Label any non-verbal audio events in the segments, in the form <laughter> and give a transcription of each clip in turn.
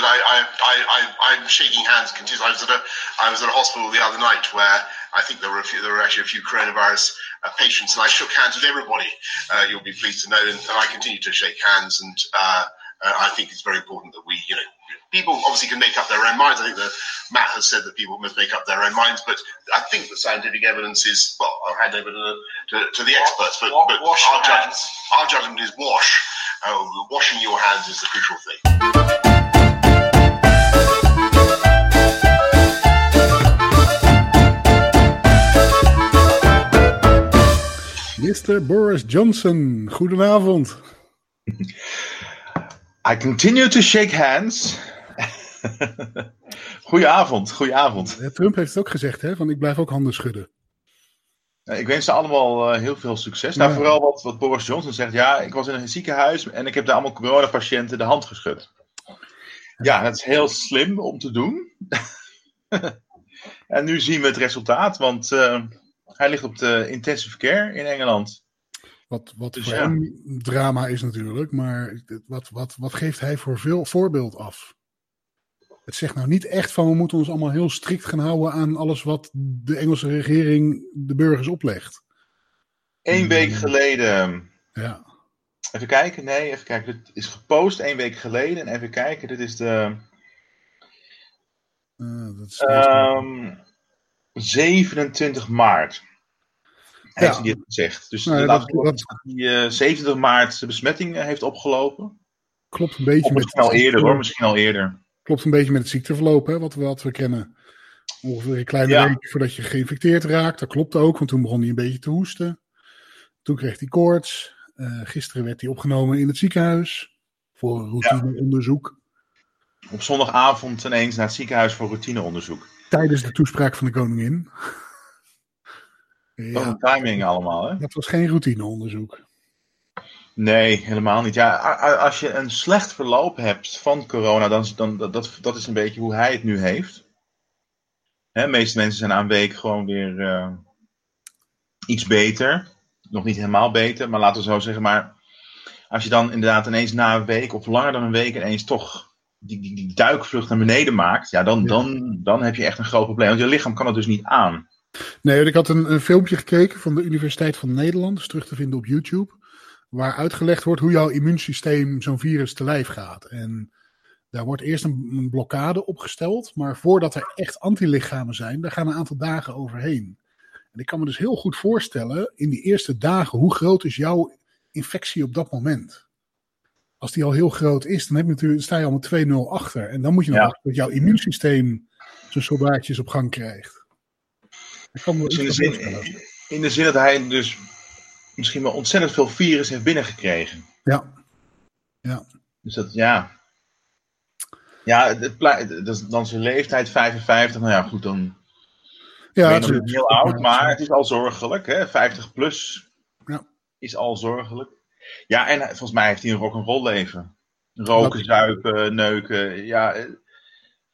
that I, I, I, I, am shaking hands continuously. I was, at a, I was at a hospital the other night where I think there were, a few, there were actually a few coronavirus uh, patients, and I shook hands with everybody, uh, you'll be pleased to know, and, and, I continue to shake hands, and uh, uh, I think it's very important that we, you know, people obviously can make up their own minds. I think that Matt has said that people must make up their own minds, but I think the scientific evidence is, well, I'll hand over to the, to, to the experts, but, but our, judgment, our judgment is wash. Uh, washing your hands is the crucial thing. Mr. Boris Johnson, goedenavond. I continue to shake hands. <laughs> goedenavond, goedenavond. Trump heeft het ook gezegd, hè? Van ik blijf ook handen schudden. Ik wens ze allemaal uh, heel veel succes. Nou, vooral wat, wat Boris Johnson zegt. Ja, ik was in een ziekenhuis en ik heb daar allemaal coronapatiënten de hand geschud. Ja, dat is heel slim om te doen. <laughs> en nu zien we het resultaat, want uh, hij ligt op de intensive care in Engeland. Wat, wat dus voor ja. hem drama is natuurlijk, maar wat, wat, wat geeft hij voor veel voorbeeld af? Het zegt nou niet echt van we moeten ons allemaal heel strikt gaan houden aan alles wat de Engelse regering de burgers oplegt. Eén week geleden. Ja. Even kijken, nee, even kijken. Dit is gepost één week geleden. En even kijken, dit is de. Uh, dat is um, 27 maart heeft ja. hij dit gezegd. Dus nou, dat, dat, uh, eh, 27 maart de besmetting uh, heeft opgelopen. Klopt een beetje. Of misschien met al eerder hoor, misschien al eerder. Klopt een beetje met het ziekteverloop, hè, wat, we, wat we kennen. Ongeveer een kleine ja. week voordat je geïnfecteerd raakt. Dat klopt ook, want toen begon hij een beetje te hoesten. Toen kreeg hij koorts. Uh, gisteren werd hij opgenomen in het ziekenhuis voor routineonderzoek. Ja. Op zondagavond ineens naar het ziekenhuis voor routineonderzoek. Tijdens de toespraak van de koningin. Ja. een timing allemaal, hè? Dat was geen routineonderzoek. Nee, helemaal niet. Ja, als je een slecht verloop hebt van corona, dan, dan dat, dat is een beetje hoe hij het nu heeft. Hè, de meeste mensen zijn aan een week gewoon weer uh, iets beter. Nog niet helemaal beter, maar laten we zo zeggen. Maar als je dan inderdaad ineens na een week of langer dan een week ineens toch die, die, die duikvlucht naar beneden maakt, ja, dan. Dan, dan heb je echt een groot probleem. Want je lichaam kan het dus niet aan. Nee, ik had een, een filmpje gekeken van de Universiteit van Nederland, dus terug te vinden op YouTube, waar uitgelegd wordt hoe jouw immuunsysteem zo'n virus te lijf gaat. En daar wordt eerst een, een blokkade opgesteld, maar voordat er echt antilichamen zijn, daar gaan een aantal dagen overheen. En ik kan me dus heel goed voorstellen, in die eerste dagen, hoe groot is jouw infectie op dat moment? Als die al heel groot is, dan, heb je natuurlijk, sta je al met 2-0 achter. En dan moet je nog ja. dat jouw immuunsysteem zijn soldaatjes op gang krijgt. Dus in, de zin, in de zin dat hij dus misschien wel ontzettend veel virus heeft binnengekregen. Ja. ja. Dus dat, ja. Ja, het, dat dan zijn leeftijd 55. Nou ja, goed, dan. Ja, het is heel oud, maar het is al zorgelijk. Hè? 50 plus ja. is al zorgelijk. Ja, en volgens mij heeft hij een rock'n'roll leven. Roken, zuipen, neuken. Ja,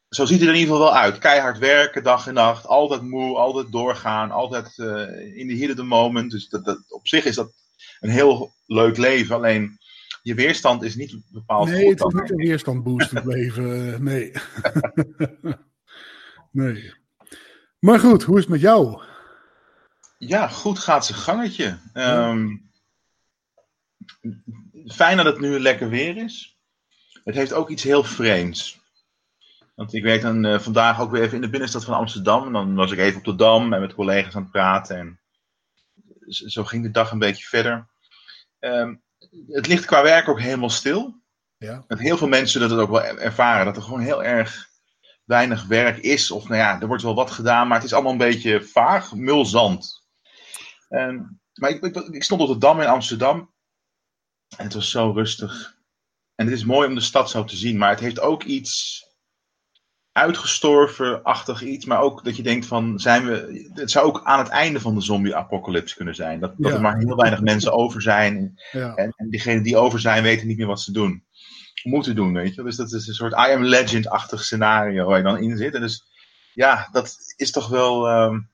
zo ziet hij er in ieder geval wel uit. Keihard werken, dag en nacht. Altijd moe, altijd doorgaan. Altijd uh, in de heat of the moment. Dus dat, dat, op zich is dat een heel leuk leven. Alleen je weerstand is niet bepaald Nee, het is niet een weerstandboostend <laughs> leven. Nee. <laughs> nee. Maar goed, hoe is het met jou? Ja, goed gaat zijn gangetje. Um, fijn dat het nu lekker weer is. Het heeft ook iets heel vreemds. Want ik werk dan uh, vandaag ook weer even in de binnenstad van Amsterdam. En dan was ik even op de Dam en met collega's aan het praten. En zo ging de dag een beetje verder. Um, het ligt qua werk ook helemaal stil. Ja. Dat heel veel mensen dat het ook wel ervaren. Dat er gewoon heel erg weinig werk is. Of nou ja, er wordt wel wat gedaan, maar het is allemaal een beetje vaag. Mulzand. Um, maar ik, ik, ik stond op de Dam in Amsterdam. En het was zo rustig. En het is mooi om de stad zo te zien. Maar het heeft ook iets uitgestorven-achtig iets, maar ook dat je denkt van, zijn we, het zou ook aan het einde van de zombie-apocalypse kunnen zijn. Dat, dat er maar heel weinig mensen over zijn ja. en, en diegenen die over zijn weten niet meer wat ze doen. Moeten doen, weet je. Dus dat is een soort I am legend-achtig scenario waar je dan in zit. En dus ja, dat is toch wel, um,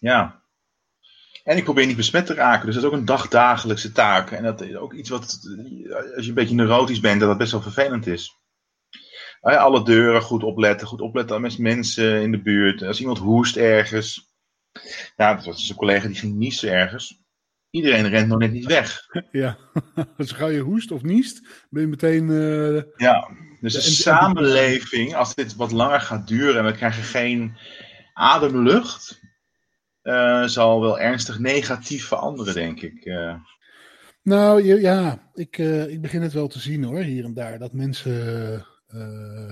ja. En ik probeer niet besmet te raken, dus dat is ook een dagdagelijkse taak. En dat is ook iets wat, als je een beetje neurotisch bent, dat dat best wel vervelend is. Alle deuren goed opletten, goed opletten met mensen in de buurt. Als iemand hoest ergens. Ja, dat was dus een collega die ging niezen ergens. Iedereen rent nog net niet weg. <laughs> Ja, <laughs> als gauw je hoest of niest, ben je meteen... Uh... Ja, dus de, samenleving, als dit wat langer gaat duren en we krijgen geen ademlucht, uh, zal wel ernstig negatief veranderen, denk ik. Uh. Nou ja, ik, ik begin het wel te zien hoor, hier en daar. Dat mensen,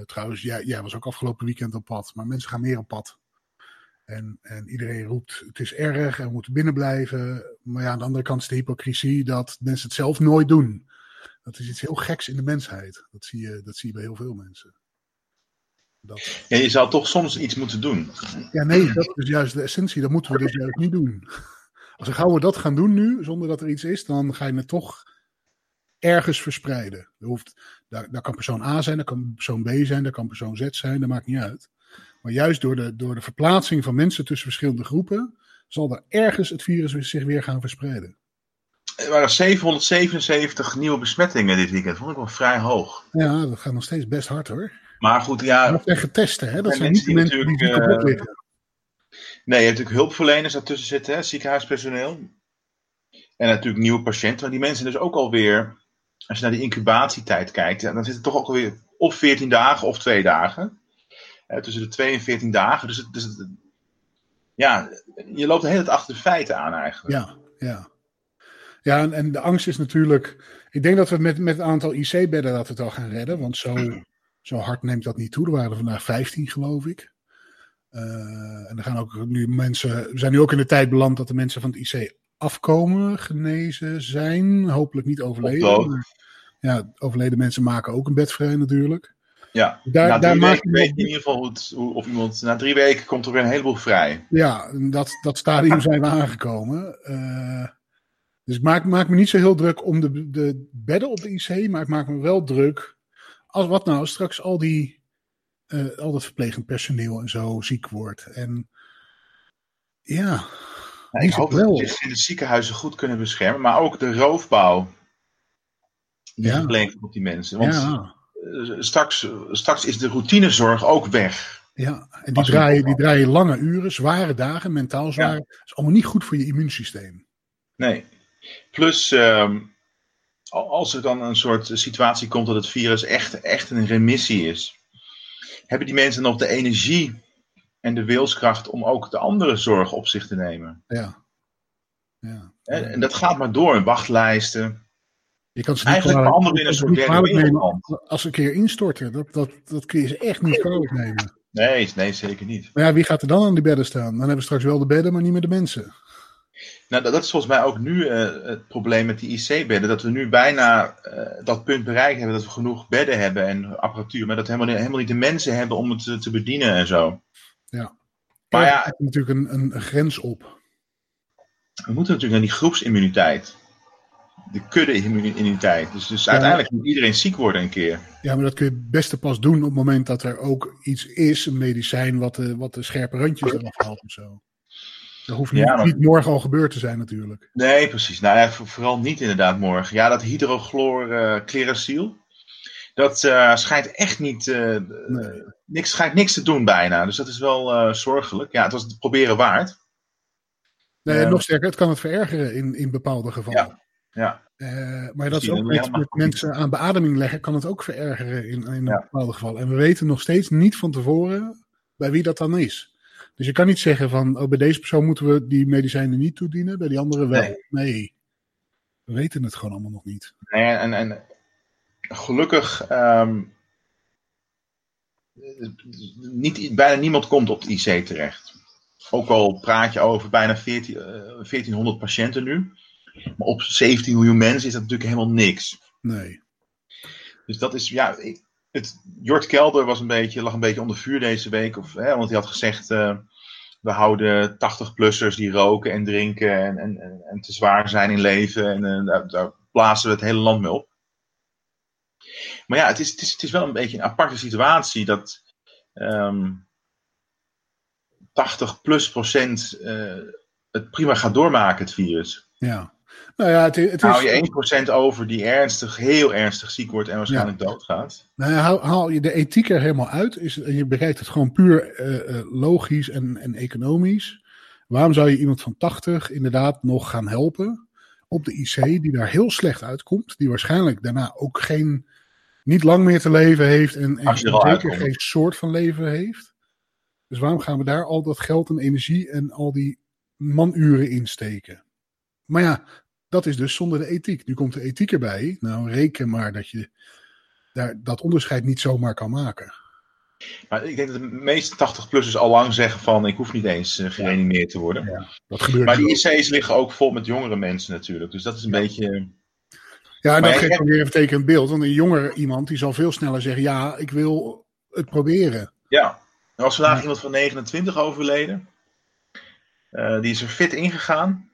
trouwens, jij, jij was ook afgelopen weekend op pad, maar mensen gaan meer op pad. En, en iedereen roept, het is erg en we moeten binnen blijven. Maar ja, aan de andere kant is de hypocrisie dat mensen het zelf nooit doen. Dat is iets heel geks in de mensheid. Dat zie je, dat zie je bij heel veel mensen. Dat... Ja, je zou toch soms iets moeten doen. Ja, nee, dat is juist de essentie. Dat moeten we dus juist niet doen. Als we gauw we dat gaan doen nu, zonder dat er iets is, dan ga je het toch ergens verspreiden. Er hoeft, daar, daar kan persoon A zijn, daar kan persoon B zijn, daar kan persoon Z zijn, dat maakt niet uit. Maar juist door de, door de verplaatsing van mensen tussen verschillende groepen, zal er ergens het virus zich weer gaan verspreiden. Er waren 777 nieuwe besmettingen dit weekend. Vond ik wel vrij hoog. Ja, dat gaat nog steeds best hard hoor. Maar goed, ja. Dat zijn getesten, hè? Dat zijn niet mensen die, uh, liggen. Nee, je hebt natuurlijk hulpverleners daartussen zitten, hè? ziekenhuispersoneel. En natuurlijk nieuwe patiënten. Maar die mensen dus ook alweer, als je naar de incubatietijd kijkt, dan zit het toch ook alweer of 14 dagen of 2 dagen tussen de 2 en 14 dagen. Dus, dus ja, je loopt de hele tijd achter de feiten aan eigenlijk. Ja, ja. Ja, en, en de angst is natuurlijk. Ik denk dat we met, met het aantal IC-bedden dat we het al gaan redden. Want zo, zo hard neemt dat niet toe. Er waren er vandaag 15, geloof ik. Uh, en er gaan ook nu mensen. We zijn nu ook in de tijd beland dat de mensen van het IC afkomen, genezen zijn. Hopelijk niet overleden. ja, overleden mensen maken ook een bed vrij natuurlijk. Ja, daar, na daar maak je weet in ieder geval hoe, of iemand. Na drie weken komt er weer een heleboel vrij. Ja, dat, dat stadium zijn we aangekomen. Uh, dus ik maak, maak me niet zo heel druk om de, de bedden op de IC, maar ik maak me wel druk. Als wat nou straks al die. Uh, al dat verplegend personeel en zo ziek wordt. En ja. Nou, ik hoop dat we zich in de ziekenhuizen goed kunnen beschermen, maar ook de roofbouw. Die ja. gepleegd op die mensen. Want ja eh, straks, straks is de routinezorg ook weg. Ja, en die draaien, die draaien lange uren, zware dagen, mentaal zwaar. Dat is allemaal niet goed voor je immuunsysteem. Nee. Plus, ehm, als er dan een soort situatie komt dat het virus echt, echt een remissie is, hebben die mensen nog de energie en de wilskracht om ook de andere zorg op zich te nemen. Ja. ja. En, en dat gaat maar door, wachtlijsten. Je kan ze niet Eigenlijk kwalijk, in een soort derde nemen als ze een keer instorten. Dat, dat, dat kun je ze echt niet kwalijk nemen. Nee, nee, zeker niet. Maar ja, wie gaat er dan aan die bedden staan? Dan hebben we straks wel de bedden, maar niet meer de mensen. Nou, dat is volgens mij ook nu uh, het probleem met die IC-bedden. Dat we nu bijna uh, dat punt bereikt hebben dat we genoeg bedden hebben en apparatuur. Maar dat we helemaal, helemaal niet de mensen hebben om het te, te bedienen en zo. Ja. Maar ja, er natuurlijk een, een, grens op. We moeten natuurlijk naar die groepsimmuniteit de kudde-immuniteit. Dus, dus uiteindelijk moet iedereen ziek worden een keer. Ja, maar dat kun je beste pas doen op het moment dat er ook iets is, een medicijn, wat de, wat de scherpe randjes eraf haalt of zo. Dat hoeft niet, niet, morgen al gebeurd te zijn natuurlijk. Nee, precies. Nou ja, vooral niet inderdaad morgen. Ja, dat hydrochlorclerasil, uh, dat uh, schijnt echt niet, uh, nee. niks, schijnt niks te doen bijna. Dus dat is wel zorgelijk. Ja, het was het proberen waard. Nee, nog sterker, het kan het verergeren in, in bepaalde gevallen. Ja. Ja. Maar dat is ook met, met mensen aan beademing leggen, kan het ook verergeren in, in een bepaalde geval. En we weten nog steeds niet van tevoren bij wie dat dan is. Dus je kan niet zeggen van, oh, bij deze persoon moeten we die medicijnen niet toedienen, bij die andere wel. Nee. We weten het gewoon allemaal nog niet. Nee, en, en gelukkig, um, niet, bijna niemand komt op de IC terecht. Ook al praat je over bijna 14, uh, 1400 patiënten nu. Maar op 17 miljoen mensen is dat natuurlijk helemaal niks. Nee. Dus dat is, ja, ik, het, Jort Kelder was een beetje, lag een beetje onder vuur deze week. Of, hè, want hij had gezegd, uh, we houden 80-plussers die roken en drinken en, en, en, te zwaar zijn in leven. En uh, daar, daar blazen we het hele land mee op. Maar ja, het is, het is, het is wel een beetje een aparte situatie dat um, 80 plus procent uh, het prima gaat doormaken, het virus. Ja. Nou ja, het, het is... Hou je 1% over die ernstig, heel ernstig ziek wordt en waarschijnlijk doodgaat. Nou ja, haal, haal je de ethiek er helemaal uit, is, en je bekijkt het gewoon puur uh, uh, logisch en, en economisch. Waarom zou je iemand van 80 inderdaad nog gaan helpen op de IC, die daar heel slecht uitkomt, die waarschijnlijk daarna ook geen, niet lang meer te leven heeft en, en zeker geen soort van leven heeft? Dus waarom gaan we daar al dat geld en energie en al die manuren insteken? Maar ja, dat is dus zonder de ethiek. Nu komt de ethiek erbij. Nou, reken maar dat je daar, dat onderscheid niet zomaar kan maken. Maar ik denk dat de meeste 80-plussers al lang zeggen van ik hoef niet eens uh, gereanimeerd te worden. Ja, dat gebeurt maar die IC's liggen ook vol met jongere mensen natuurlijk. Dus dat is een beetje... Ja, en dat geeft dan weer een vertekend beeld. Want een jongere iemand die zal veel sneller zeggen ja, ik wil het proberen. Ja, er was vandaag iemand van 29 overleden. Uh, die is er fit ingegaan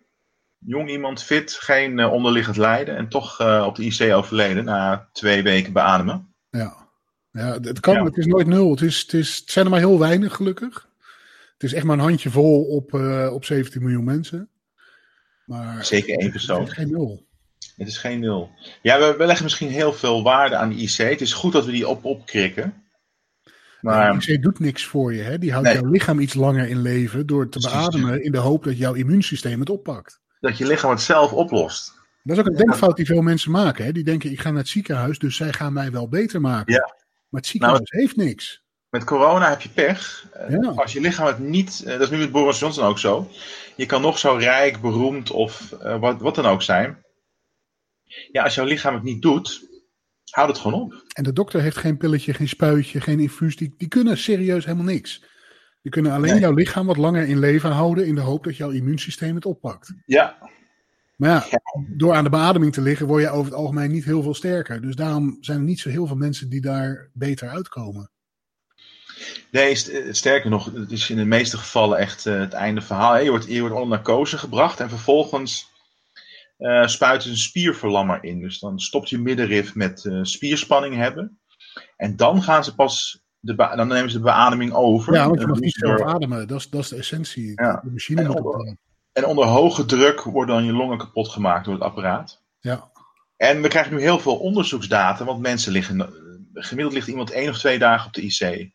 jong iemand fit, geen uh, onderliggend lijden en toch uh, op de IC overleden na twee weken beademen. Ja, ja het kan, ja. het is nooit nul. Het, is, het, is, het zijn er maar heel weinig gelukkig. Het is echt maar een handje vol op, op 17 miljoen mensen. Maar Zeker één persoon. Het is geen nul. Het is geen nul. Ja, we, we leggen misschien heel veel waarde aan de IC. Het is goed dat we die op opkrikken. Maar... De IC doet niks voor je. Hè? Die houdt nee. jouw lichaam iets langer in leven door te beademen in de hoop dat jouw immuunsysteem het oppakt dat je lichaam het zelf oplost. Dat is ook een denkfout die veel mensen maken. Hè? Die denken, ik ga naar het ziekenhuis, dus zij gaan mij wel beter maken. Ja. Maar het ziekenhuis nou, heeft niks. Met corona heb je pech. Ja. Als je lichaam het niet, dat is nu met Boris Johnson ook zo. Je kan nog zo rijk, beroemd of uh, wat, wat dan ook zijn. Ja, als jouw lichaam het niet doet, houd het gewoon op. En de dokter heeft geen pilletje, geen spuitje, geen infuus. Die, die kunnen serieus helemaal niks. Die kunnen alleen nee. jouw lichaam wat langer in leven houden in de hoop dat jouw immuunsysteem het oppakt. Ja. Maar ja, door aan de beademing te liggen word je over het algemeen niet heel veel sterker. Dus daarom zijn er niet zo heel veel mensen die daar beter uitkomen. Nee, sterker nog, het is in de meeste gevallen echt uh, het einde verhaal. Je wordt, je wordt onder narcose gebracht en vervolgens uh, spuiten ze een spierverlammer in. Dus dan stopt je middenrif met uh, spierspanning hebben. En dan gaan ze pas de dan nemen ze de beademing over. Ja, want je mag niet zelf ademen. Dat is, dat is de essentie. Ja. De machine en, onder, en onder hoge druk worden dan je longen kapot gemaakt door het apparaat. Ja. En we krijgen nu heel veel onderzoeksdata, want mensen liggen, gemiddeld ligt iemand één of twee dagen op de IC.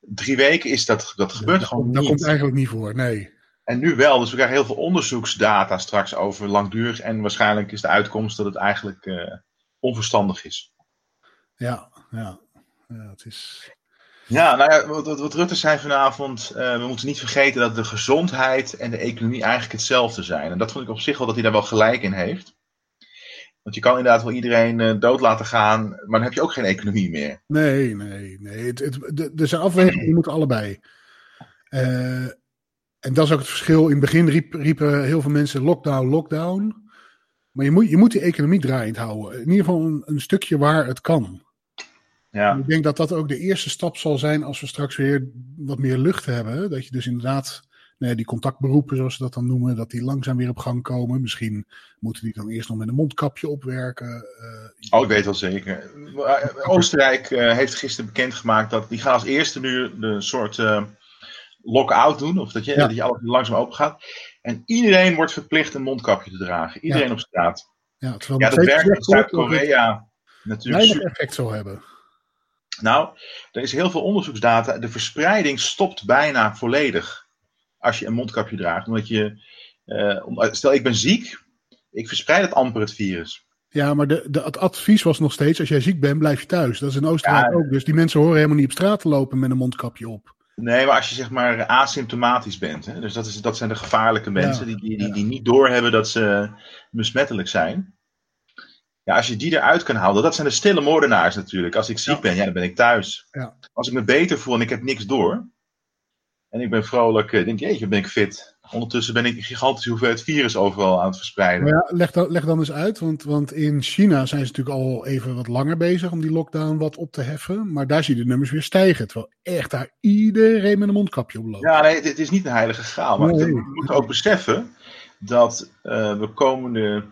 Drie weken is dat, dat gebeurt ja, gewoon niet. Dat komt eigenlijk niet voor, nee. En nu wel, dus we krijgen heel veel onderzoeksdata straks over langdurig. En waarschijnlijk is de uitkomst dat het eigenlijk uh, onverstandig is. Ja, ja. ja het is... Ja, nou ja, wat, wat Rutte zei vanavond, uh, we moeten niet vergeten dat de gezondheid en de economie eigenlijk hetzelfde zijn. En dat vond ik op zich wel dat hij daar wel gelijk in heeft. Want je kan inderdaad wel iedereen uh, dood laten gaan, maar dan heb je ook geen economie meer. Nee, nee, nee. Het, het, er zijn afwegingen, die moeten allebei. Uh, en dat is ook het verschil. In het begin riep, riepen heel veel mensen lockdown, lockdown. Maar je moet, je moet die economie draaiend houden. In ieder geval een, een stukje waar het kan. Ja. Ik denk dat dat ook de eerste stap zal zijn als we straks weer wat meer lucht hebben. Dat je dus inderdaad die contactberoepen, zoals ze dat dan noemen, dat die langzaam weer op gang komen. Misschien moeten die dan eerst nog met een mondkapje opwerken. Uh, oh, ik weet wel zeker. Oostenrijk uh, heeft gisteren bekendgemaakt dat die gaan als eerste nu de soort uh, lock-out doen. Of dat je, ja. dat je alles langzaam open gaat. En iedereen wordt verplicht een mondkapje te dragen. Iedereen ja. op straat. Ja, ja dat werkt in Zuid-Korea natuurlijk. Weinig effect zal hebben. Nou, er is heel veel onderzoeksdata. De verspreiding stopt bijna volledig als je een mondkapje draagt. Omdat je, uh, stel ik ben ziek, ik verspreid het amper het virus. Ja, maar de, de, het advies was nog steeds, als jij ziek bent, blijf je thuis. Dat is in Oostenrijk ja, ook. Dus die mensen horen helemaal niet op straat te lopen met een mondkapje op. Nee, maar als je zeg maar asymptomatisch bent. Hè, dus dat, is, dat zijn de gevaarlijke mensen ja, die, die, die, die niet doorhebben dat ze besmettelijk zijn. Ja, als je die eruit kan halen, dat zijn de stille moordenaars natuurlijk. Als ik ziek ja. ben, ja, dan ben ik thuis. Ja. Als ik me beter voel en ik heb niks door, en ik ben vrolijk, denk ik, jeetje, ben ik fit. Ondertussen ben ik een gigantische hoeveelheid virus overal aan het verspreiden. Ja, leg, dan, leg dan eens uit, want, want in China zijn ze natuurlijk al even wat langer bezig om die lockdown wat op te heffen. Maar daar zie je de nummers weer stijgen. Terwijl echt daar iedereen met een mondkapje op loopt. Ja, nee, het, het is niet een heilige graal. Maar nee. we moeten ook beseffen dat uh, we komende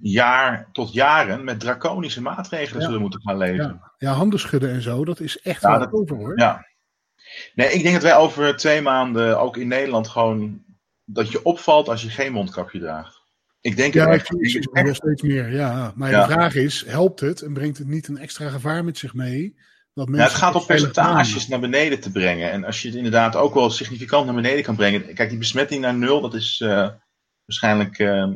jaar tot jaren met draconische maatregelen ja. zullen moeten gaan leven. Ja. ja, handen schudden en zo, dat is echt ja, dat, over hoor. Ja. Nee, ik denk dat wij over twee maanden ook in Nederland gewoon dat je opvalt als je geen mondkapje draagt. Ik denk Ja, echt. Ik zie steeds meer. Ja. Maar Ja. de vraag is, helpt het en brengt het niet een extra gevaar met zich mee? Dat Ja, mensen het gaat om percentages naar beneden te brengen. En als je het inderdaad ook wel significant naar beneden kan brengen. Kijk, die besmetting naar nul, dat is eh, waarschijnlijk eh,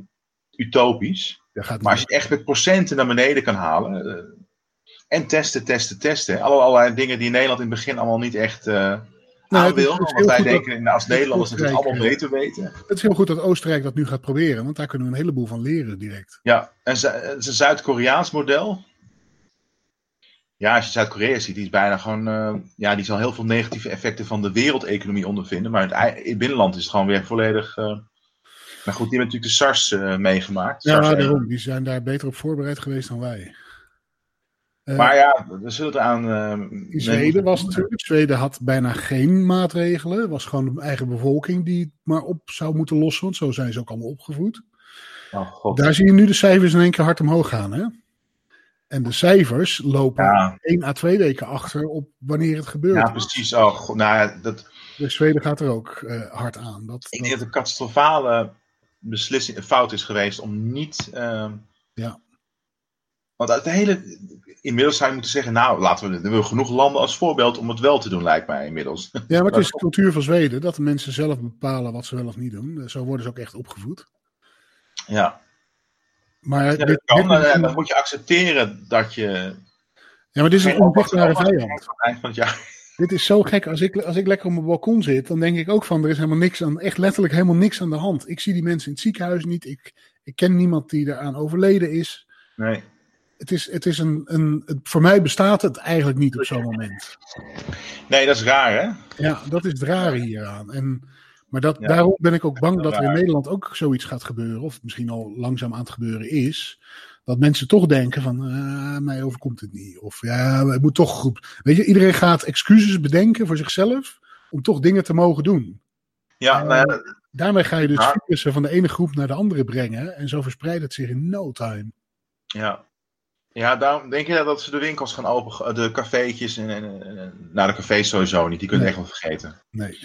utopisch. Gaat Maar als je het echt met procenten naar beneden kan halen. eh, en testen, testen, testen. Alle, allerlei dingen die in Nederland in het begin allemaal niet echt eh aan Nou, wil. Want wij dat- denken nou, als Nederlanders dat het allemaal eh, beter weten. Het is heel goed dat Oostenrijk dat nu gaat proberen, want daar kunnen we een heleboel van leren direct. Ja, en Zu- het is een Zuid-Koreaans model. Ja, als je Zuid-Korea ziet, die is bijna gewoon. eh, ja, die zal heel veel negatieve effecten van de wereldeconomie ondervinden. Maar het, ei- in het binnenland is het gewoon weer volledig. eh, maar goed, die hebben natuurlijk de SARS eh, meegemaakt. Ja, SARS daarom. Die zijn daar beter op voorbereid geweest dan wij. Eh, Maar ja, we zullen aan. eh, in Zweden was natuurlijk. Zweden had bijna geen maatregelen. Het was gewoon de eigen bevolking die het maar op zou moeten lossen. Want zo zijn ze ook allemaal opgevoed. Oh, god. Daar zie je nu de cijfers in één keer hard omhoog gaan. Hè? En de cijfers lopen Ja. één à twee weken achter op wanneer het gebeurt. Ja, precies. Oh, god, nou, ja, dat, Dus Zweden gaat er ook eh, hard aan. Dat, ik dat- denk dat een catastrofale beslissing, een fout is geweest om niet. eh, Ja. Want het hele. Inmiddels zou je moeten zeggen, nou, laten we. Er hebben genoeg landen als voorbeeld om het wel te doen, lijkt mij inmiddels. ja, maar het is de <laughs> cultuur van Zweden dat de mensen zelf bepalen wat ze wel of niet doen. Zo worden ze ook echt opgevoed. Ja, Maar, ja dit, kan. dit een- dan moet je accepteren dat je. ja, maar dit is een onzichtbare oppas- vijand. van het. <laughs> Dit is zo gek. Als ik, als ik lekker op mijn balkon zit, dan denk ik ook van er is helemaal niks aan, echt letterlijk helemaal niks aan de hand. Ik zie die mensen in het ziekenhuis niet. Ik, ik ken niemand die eraan overleden is. Nee. Het is, het is een, een, voor mij bestaat het eigenlijk niet op zo'n moment. nee, dat is raar, hè? Ja, dat is het rare hieraan. En, maar dat, Ja. daarom ben ik ook bang Dat er in. Nederland ook zoiets gaat gebeuren. Of misschien al langzaam aan het gebeuren is. Dat mensen toch denken van, ah, mij overkomt het niet. Of ja, het moet toch goed. Weet je, iedereen gaat excuses bedenken voor zichzelf. Om toch dingen te mogen doen. Ja, Eh, nou ja, Daarmee ga je dus Ja. virussen van de ene groep naar de andere brengen. En zo verspreidt het zich in no time. ja. Ja, daarom denk je dat ze de winkels gaan open, de cafeetjes en, en, nou de cafés sowieso niet, die kunnen Nee. echt wel vergeten. Nee.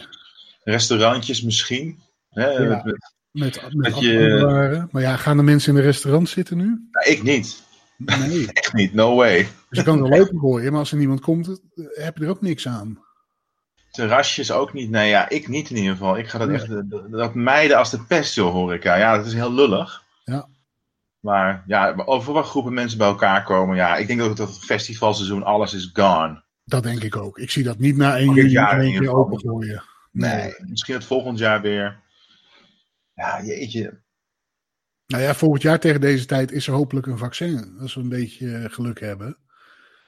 Restaurantjes misschien. Hè, Ja. met- met- Met, je-. Maar ja, gaan de mensen in de restaurant zitten nu? nou, ik niet. Nee. <laughs> Echt niet, no way. Dus je kan er lopen gooien, maar als er niemand komt, eh, heb je er ook niks aan. Terrasjes ook niet. Nee, ja, ik niet in ieder geval. Ik ga dat Nee. echt dat- dat mijden als de pest, joh, horeca. Ja, dat is heel lullig. Maar ja, over wat groepen mensen bij elkaar komen. Ja, ik denk dat het festivalseizoen, alles is gone. Dat denk ik ook. Ik zie dat niet na 1 Dit juli jaar in één keer opengooien. Nee, misschien het volgend jaar weer. Ja, jeetje. Nou ja, volgend jaar tegen deze tijd is er hopelijk een vaccin. Als we een beetje eh, geluk hebben.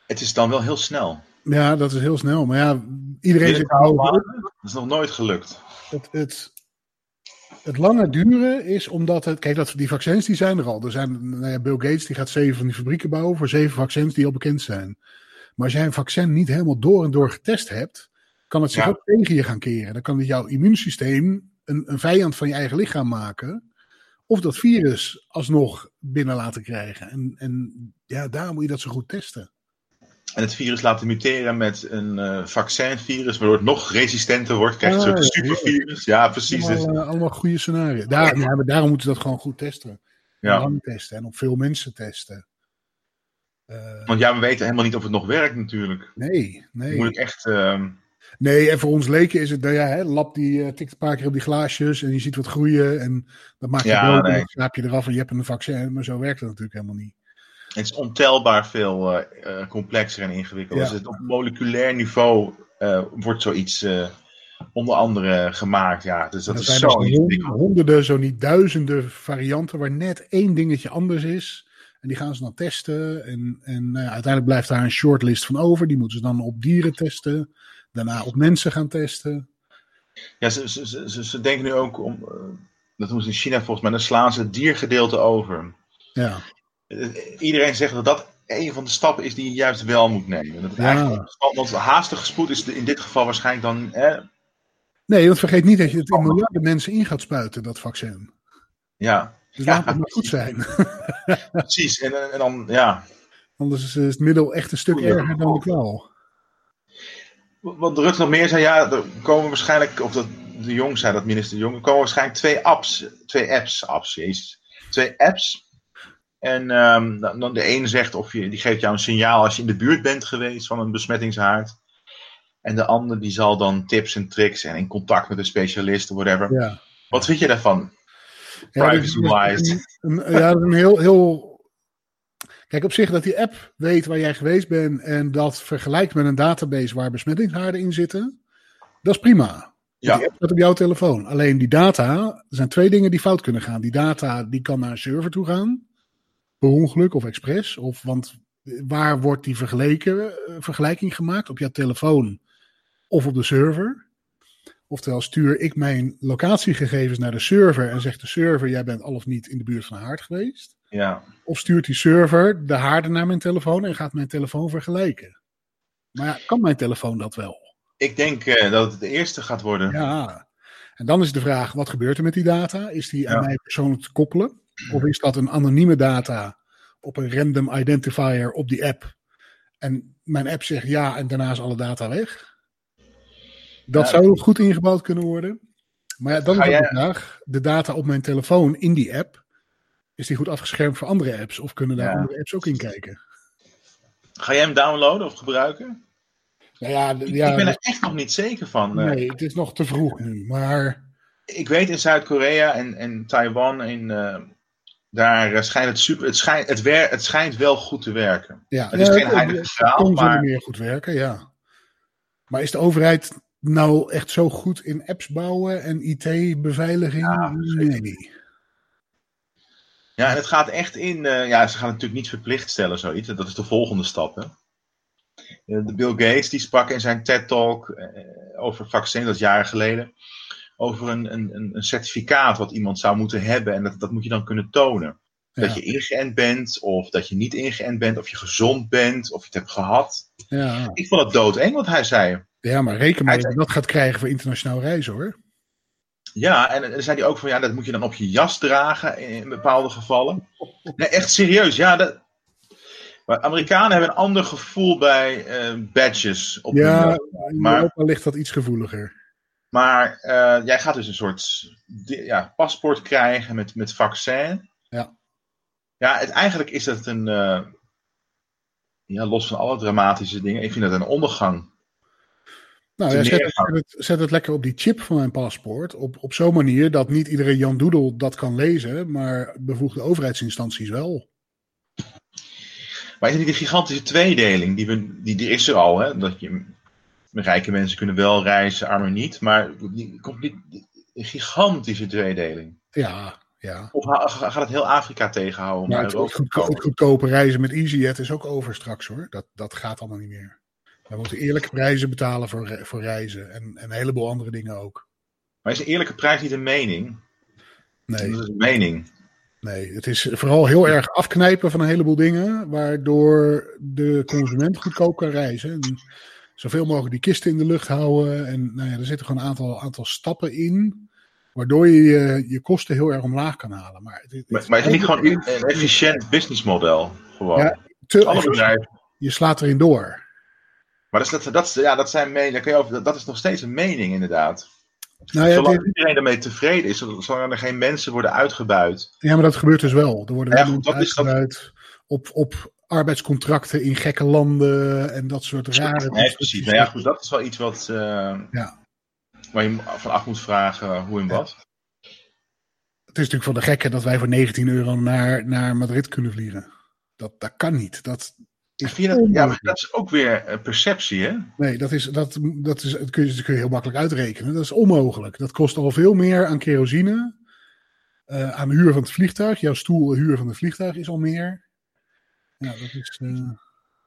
Het is dan wel heel snel. Ja, dat is heel snel. Maar ja, iedereen zit er Binnen bovenop. Dat is nog nooit gelukt. Het, het, het lange duren is omdat het. Kijk, dat, die vaccins die zijn er al. Er zijn, nou ja, Bill Gates die gaat zeven van die fabrieken bouwen voor zeven vaccins die al bekend zijn. Maar als jij een vaccin niet helemaal door en door getest hebt, kan het zich Ja. ook tegen je gaan keren. Dan kan het jouw immuunsysteem een, een vijand van je eigen lichaam maken. Of dat virus alsnog binnen laten krijgen. En, en ja, daarom moet je dat zo goed testen. En het virus laten muteren met een eh, vaccinvirus, waardoor het nog resistenter wordt. Krijg je een Ah, soort supervirus. Ja, precies. Dus, Allemaal, eh, allemaal goede scenario's. Daar, ja, maar daarom moeten ze dat gewoon goed testen. ja. Lang testen en op veel mensen testen. Eh, Want ja, we weten helemaal niet of het nog werkt natuurlijk. nee, nee. moet ik echt... ehm, Nee, en voor ons leken is het, nou ja, hè, lap die tikt een paar keer op die glaasjes en je ziet wat groeien en dat maakt je Ja, dood en dan slaap je eraf en je hebt een vaccin, maar zo werkt het natuurlijk helemaal niet. Het is ontelbaar veel eh, eh, complexer en ingewikkeld. Ja. Dus het op moleculair niveau eh, wordt zoiets onder andere gemaakt. Ja, dus dat er is zijn zo dus honderden, zo niet duizenden varianten waar net één dingetje anders is. En die gaan ze dan testen. En, en nou ja, uiteindelijk blijft daar een shortlist van over. Die moeten ze dan op dieren testen. Daarna op mensen gaan testen. Ja, ze, ze, ze, denken nu ook om... dat doen ze in China volgens mij. Dan slaan ze het diergedeelte over. Ja, Iedereen zegt dat dat een van de stappen is die je juist wel moet nemen. Dat het Ja. eigenlijk, want haastige spoed is in dit geval waarschijnlijk dan... Eh, nee, want vergeet niet dat je het in miljarden mensen in gaat spuiten, dat vaccin. ja, Dus Ja, laat het maar goed zijn. <laughs> precies. En, en dan, ja... Anders is het middel echt een stuk erger dan de kwaal. Wat Rutte nog meer zei, ja, er komen waarschijnlijk, of dat de Jong zei, dat minister de Jong, er komen waarschijnlijk twee apps, twee apps, apps, jezus. twee apps. En ehm, dan de ene zegt of je, die geeft jou een signaal als je in de buurt bent geweest van een besmettingshaard. En de ander die zal dan tips en tricks en in contact met een specialist of whatever. Ja. Wat vind je daarvan? Ja, dat is- Privacy-wise. Ja, dat is een heel, heel. Kijk, op zich dat die app weet waar jij geweest bent en dat vergelijkt met een database waar besmettingshaarden in zitten, dat is prima. Ja. Die app staat op jouw telefoon. Alleen die data, er zijn twee dingen die fout kunnen gaan. Die data die kan naar een server toe gaan, per ongeluk of expres. Of, want waar wordt die eh, vergelijking gemaakt? Op jouw telefoon of op de server? Oftewel, stuur ik mijn locatiegegevens naar de server en zegt de server: jij bent al of niet in de buurt van een haard geweest. Ja. Of stuurt die server de haarden naar mijn telefoon en gaat mijn telefoon vergelijken. Maar ja, kan mijn telefoon dat wel? Ik denk eh, dat het de eerste gaat worden. Ja. En dan is de vraag: wat gebeurt er met die data? Is die aan mij persoonlijk te koppelen? Of is dat een anonieme data op een random identifier op die app? En mijn app zegt ja en daarna is alle data weg? Dat Ja, zou goed ingebouwd kunnen worden. Maar ja, dan is de vraag: de data op mijn telefoon in die app, is die goed afgeschermd voor andere apps? Of kunnen daar Ja. andere apps ook in kijken? Ga jij hem downloaden of gebruiken? Nou ja, Ik- ja ik ben er echt nog niet zeker van. Eh, nee, het is nog te vroeg nu. Maar Ik weet in Zuid-Korea en, en Taiwan, in, eh, daar eh, schijnt het super. Het schijnt, het, wer, het schijnt wel goed te werken. ja, Het is ja, geen het- heilige het graal, kon maar- meer goed werken, ja. Maar is de overheid nou echt zo goed in apps bouwen en IT-beveiliging? Ja, nee. Ja, en het gaat echt in. eh, ja, ze gaan het natuurlijk niet verplicht stellen, zoiets. Dat is de volgende stap. Hè. Eh, De Bill Gates die sprak in zijn TED-talk eh, over vaccin, dat is jaren geleden. Over een, een, een certificaat wat iemand zou moeten hebben. En dat, dat moet je dan kunnen tonen. Dat je ingeënt bent, of dat je niet ingeënt bent, of je gezond bent, of je het hebt gehad. ja. Ik vond het doodeng wat hij zei. ja, maar reken maar dat je dat gaat krijgen voor internationaal reizen hoor. Ja, en dan zei hij ook van ja, dat moet je dan op je jas dragen in bepaalde gevallen. <laughs> Nee, echt serieus. Ja, dat... Maar Amerikanen hebben een ander gevoel bij eh, badges op hun Ja, jas. in maar- Europa ligt dat iets gevoeliger. Maar eh, jij gaat dus een soort ja, paspoort krijgen met, met vaccin. Ja. Ja, het, eigenlijk is dat een, eh, ja, los van alle dramatische dingen, ik vind dat een ondergang. Nou, ja, zet, het, zet, het, zet het lekker op die chip van mijn paspoort. Op, op zo'n manier dat niet iedere Jan Doedel dat kan lezen, maar bevoegde overheidsinstanties wel. Maar is het niet een gigantische tweedeling? Die, we, die, die is er al, hè? Dat je, rijke mensen kunnen wel reizen, armen niet. Maar die komt niet, een gigantische tweedeling. Ja, ja. Of gaat het heel Afrika tegenhouden? Maar naar het, goedko- goedkope reizen met EasyJet is ook over straks hoor. Dat, dat gaat allemaal niet meer. We moeten eerlijke prijzen betalen voor, voor reizen. En, en een heleboel andere dingen ook. Maar is een eerlijke prijs niet een mening? Nee, Dat is een mening. nee, het is vooral heel erg afknijpen van een heleboel dingen. Waardoor de consument goedkoop kan reizen. En zoveel mogelijk die kisten in de lucht houden. En nou ja, er zitten gewoon een aantal, aantal stappen in. Waardoor je, je je kosten heel erg omlaag kan halen. Maar, het, het- Maar, maar is het niet gewoon een efficiënt businessmodel? Gewoon. Ja, te- Alle bedrijven. je slaat erin door. Maar dat, is, dat, ja, dat zijn meningen. kun je over- Dat, is nog steeds een mening, inderdaad. Nou ja, Zolang dit- iedereen daarmee tevreden is, zolang er geen mensen worden uitgebuit. Ja, maar dat gebeurt dus wel. Er worden Ja, mensen dat- uitgebuit op, op arbeidscontracten in gekke landen en dat soort rare... Nee, precies. Nou ja, goed, dat is wel iets wat, eh, Ja. waar je van af moet vragen hoe en wat. Het is natuurlijk van de gekken dat wij voor 19 euro naar, naar Madrid kunnen vliegen. Dat, dat kan niet. Dat is dat, ja, maar dat is ook weer eh, perceptie, hè? Nee, dat, is, dat, dat, is, dat, kun je, dat kun je heel makkelijk uitrekenen. Dat is onmogelijk. Dat kost al veel meer aan kerosine, eh, aan de huur van het vliegtuig. Jouw stoel, de huur van het vliegtuig is al meer. Ja, dat is... eh,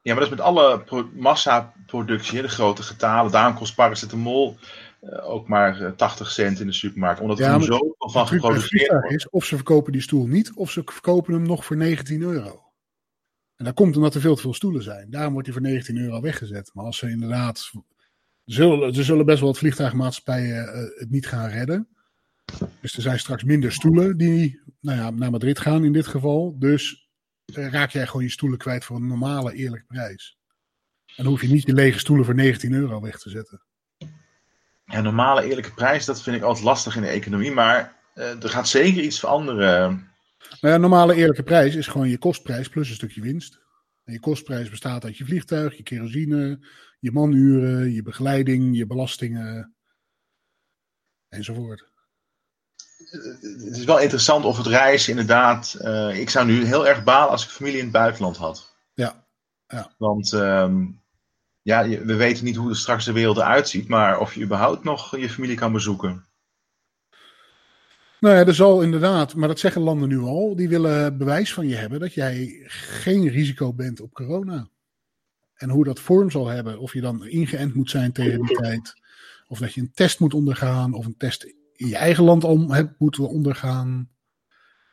Ja, maar dat is met alle pro- massaproductie, hè, de grote getalen. Daarom kost paracetamol eh, ook maar eh, 80 cent in de supermarkt. Omdat er Ja, maar zoveel van geproduceerd wordt. is of ze verkopen die stoel niet, of ze verkopen hem nog voor 19 euro. En dat komt omdat er veel te veel stoelen zijn. Daarom wordt hij voor 19 euro weggezet. Maar als ze inderdaad. Zullen, er zullen best wel wat vliegtuigmaatschappijen eh, het niet gaan redden. Dus er zijn straks minder stoelen die nou ja, naar Madrid gaan in dit geval. Dus eh, raak jij gewoon je stoelen kwijt voor een normale, eerlijke prijs. En dan hoef je niet je lege stoelen voor 19 euro weg te zetten. Ja, normale eerlijke prijs, dat vind ik altijd lastig in de economie. Maar eh, er gaat zeker iets veranderen. Nou ja, normale eerlijke prijs is gewoon je kostprijs plus een stukje winst. En je kostprijs bestaat uit je vliegtuig, je kerosine, je manuren, je begeleiding, je belastingen enzovoort. Het is wel interessant of het reizen inderdaad. eh, ik zou nu heel erg balen als ik familie in het buitenland had. Ja, ja. Want ehm, ja, we weten niet hoe er straks de wereld eruit ziet, maar of je überhaupt nog je familie kan bezoeken. Nou ja, er zal inderdaad, maar dat zeggen landen nu al, die willen bewijs van je hebben dat jij geen risico bent op corona. En hoe dat vorm zal hebben, of je dan ingeënt moet zijn tegen die tijd, of dat je een test moet ondergaan, of een test in je eigen land om, hebt moeten ondergaan.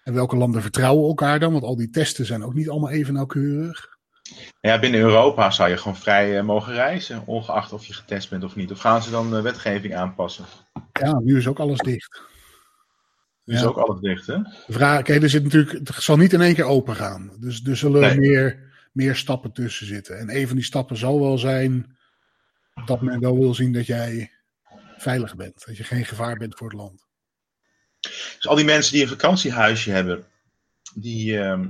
En welke landen vertrouwen elkaar dan? Want al die testen zijn ook niet allemaal even nauwkeurig. Ja, binnen Europa zou je gewoon vrij eh, mogen reizen, ongeacht of je getest bent of niet. Of gaan ze dan de wetgeving aanpassen? Ja, nu is ook alles dicht. Nu is ook alles dicht, hè? De vraag, kijk, er zit natuurlijk, het zal niet in één keer open gaan. Dus er zullen Nee. meer, meer stappen tussen zitten. En een van die stappen zal wel zijn dat men wel wil zien dat jij veilig bent. Dat je geen gevaar bent voor het land. Dus al die mensen die een vakantiehuisje hebben, die, ehm,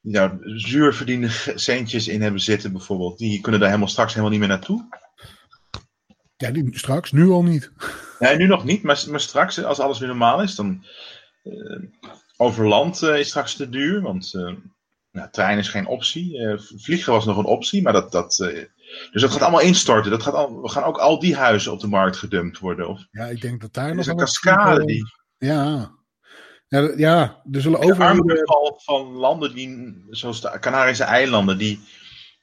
die daar zuur verdiende ge- centjes in hebben zitten bijvoorbeeld, die kunnen daar helemaal straks helemaal niet meer naartoe. Ja, die, straks, nu al niet. Nee, nu nog niet, maar, maar straks, als alles weer normaal is, dan eh, over land eh, is straks te duur, want eh nou, trein is geen optie. Vliegen was nog een optie, maar dat, dat, dus dat gaat allemaal instorten. Dat gaat al, we gaan ook al die huizen op de markt gedumpt worden. Of, Ja, ik denk dat daar nog is een cascade die Ja. Ja, ja, er zullen de overheden... armoedeval van landen die, zoals de Canarische eilanden, die,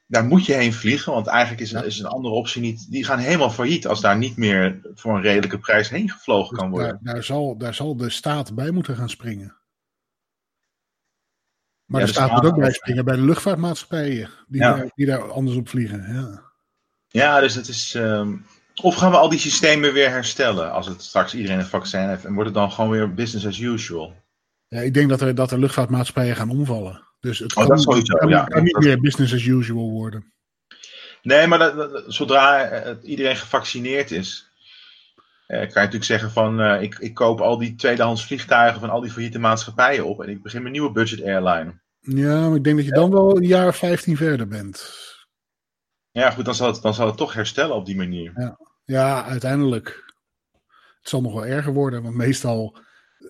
daar moet je heen vliegen, want eigenlijk is, Ja. is een andere optie niet. Die gaan helemaal failliet als daar niet meer voor een redelijke prijs heen gevlogen kan worden. Daar, daar, zal, daar zal de staat bij moeten gaan springen. Maar Ja, de de staat moet ook bij springen bij de luchtvaartmaatschappijen. Die, Ja. daar, die daar anders op vliegen. Ja. Ja, dus het is. ehm, of gaan we al die systemen weer herstellen als het straks iedereen een vaccin heeft en wordt het dan gewoon weer business as usual? Ja, ik denk dat er, dat er luchtvaartmaatschappijen gaan omvallen. Dus het Oh, kan, sowieso, kan, ja. kan niet meer business as usual worden. Nee, maar dat, dat- zodra eh, iedereen gevaccineerd is, eh, kan je natuurlijk zeggen van eh, ik, ik koop al die tweedehands vliegtuigen van al die failliete maatschappijen op en ik begin mijn nieuwe budget airline. Ja, maar ik denk dat je dan wel een jaar of 15 verder bent. Ja, goed, dan zal het, dan zal het toch herstellen op die manier. Ja, uiteindelijk. Het zal nog wel erger worden, want meestal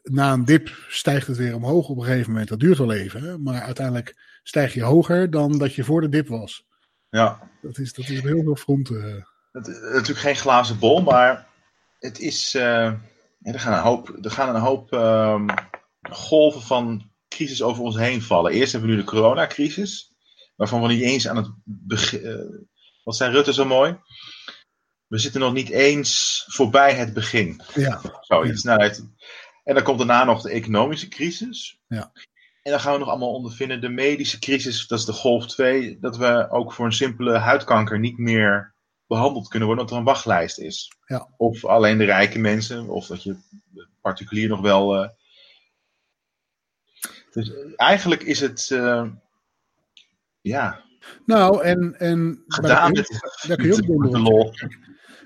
na een dip stijgt het weer omhoog op een gegeven moment. Dat duurt wel even, hè? maar uiteindelijk stijg je hoger dan dat je voor de dip was. Ja, Dat is, dat is op heel veel fronten. het, het natuurlijk geen glazen bol, maar het is. eh, ja, er gaan een hoop, er gaan een hoop ehm, golven van crisis over ons heen vallen. Eerst hebben we nu de coronacrisis, waarvan we niet eens aan het begin. wat zei Rutte zo mooi? We zitten nog niet eens voorbij het begin. Ja, Zoiets. Nou, het- en dan komt daarna nog de economische crisis. Ja. En dan gaan we nog allemaal ondervinden de medische crisis, dat is de golf 2, dat we ook voor een simpele huidkanker niet meer behandeld kunnen worden, omdat er een wachtlijst is. Ja. Of alleen de rijke mensen, of dat je particulier nog wel. eh, Dus eigenlijk is het. eh, ja, nou en. en gedaan met, daar kun je ook de lol.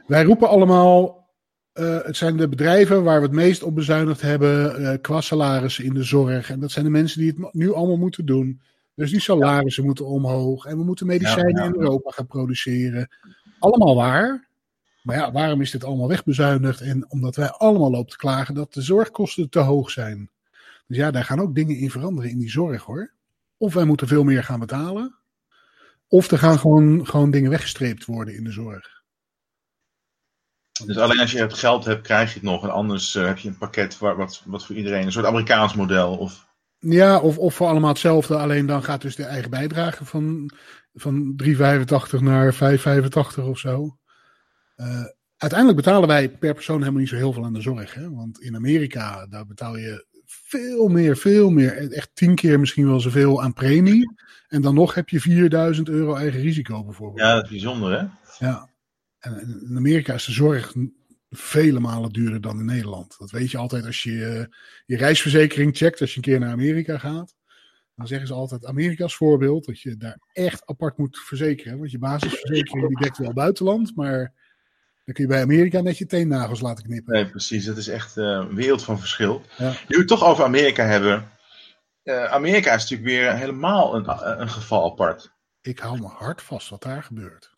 Wij roepen allemaal. eh, het zijn de bedrijven waar we het meest op bezuinigd hebben qua salarissen in de zorg. En dat zijn de mensen die het nu allemaal moeten doen. Dus die salarissen moeten omhoog. En we moeten medicijnen ja. in Europa gaan produceren. Allemaal waar. Maar ja, waarom is dit allemaal wegbezuinigd? En omdat wij allemaal lopen te klagen dat de zorgkosten te hoog zijn. Dus ja, daar gaan ook dingen in veranderen in die zorg hoor. Of wij moeten veel meer gaan betalen. Of er gaan gewoon, gewoon dingen weggestreept worden in de zorg. Dus alleen als je het geld hebt, krijg je het nog. En anders eh, heb je een pakket waar, wat, wat voor iedereen, een soort Amerikaans model. Of, Ja, of, of voor allemaal hetzelfde. Alleen dan gaat dus de eigen bijdrage van, van 3,85 naar 5,85 of zo. Eh, uiteindelijk betalen wij per persoon helemaal niet zo heel veel aan de zorg. Hè? Want in Amerika, daar betaal je veel meer, veel meer. Echt tien keer misschien wel zoveel aan premie. En dan nog heb je 4000 euro eigen risico bijvoorbeeld. ja, dat is bijzonder hè. Ja. En in Amerika is de zorg vele malen duurder dan in Nederland. Dat weet je altijd als je eh, je reisverzekering checkt, als je een keer naar Amerika gaat. Dan zeggen ze altijd Amerika's voorbeeld, dat je daar echt apart moet verzekeren. Want je basisverzekering die dekt wel buitenland, maar dan kun je bij Amerika net je teennagels laten knippen. Nee, precies. Dat is echt eh, een wereld van verschil. Ja. Nu we het toch over Amerika hebben. eh, Amerika is natuurlijk weer helemaal een, een geval apart. Ik hou me hard vast wat daar gebeurt.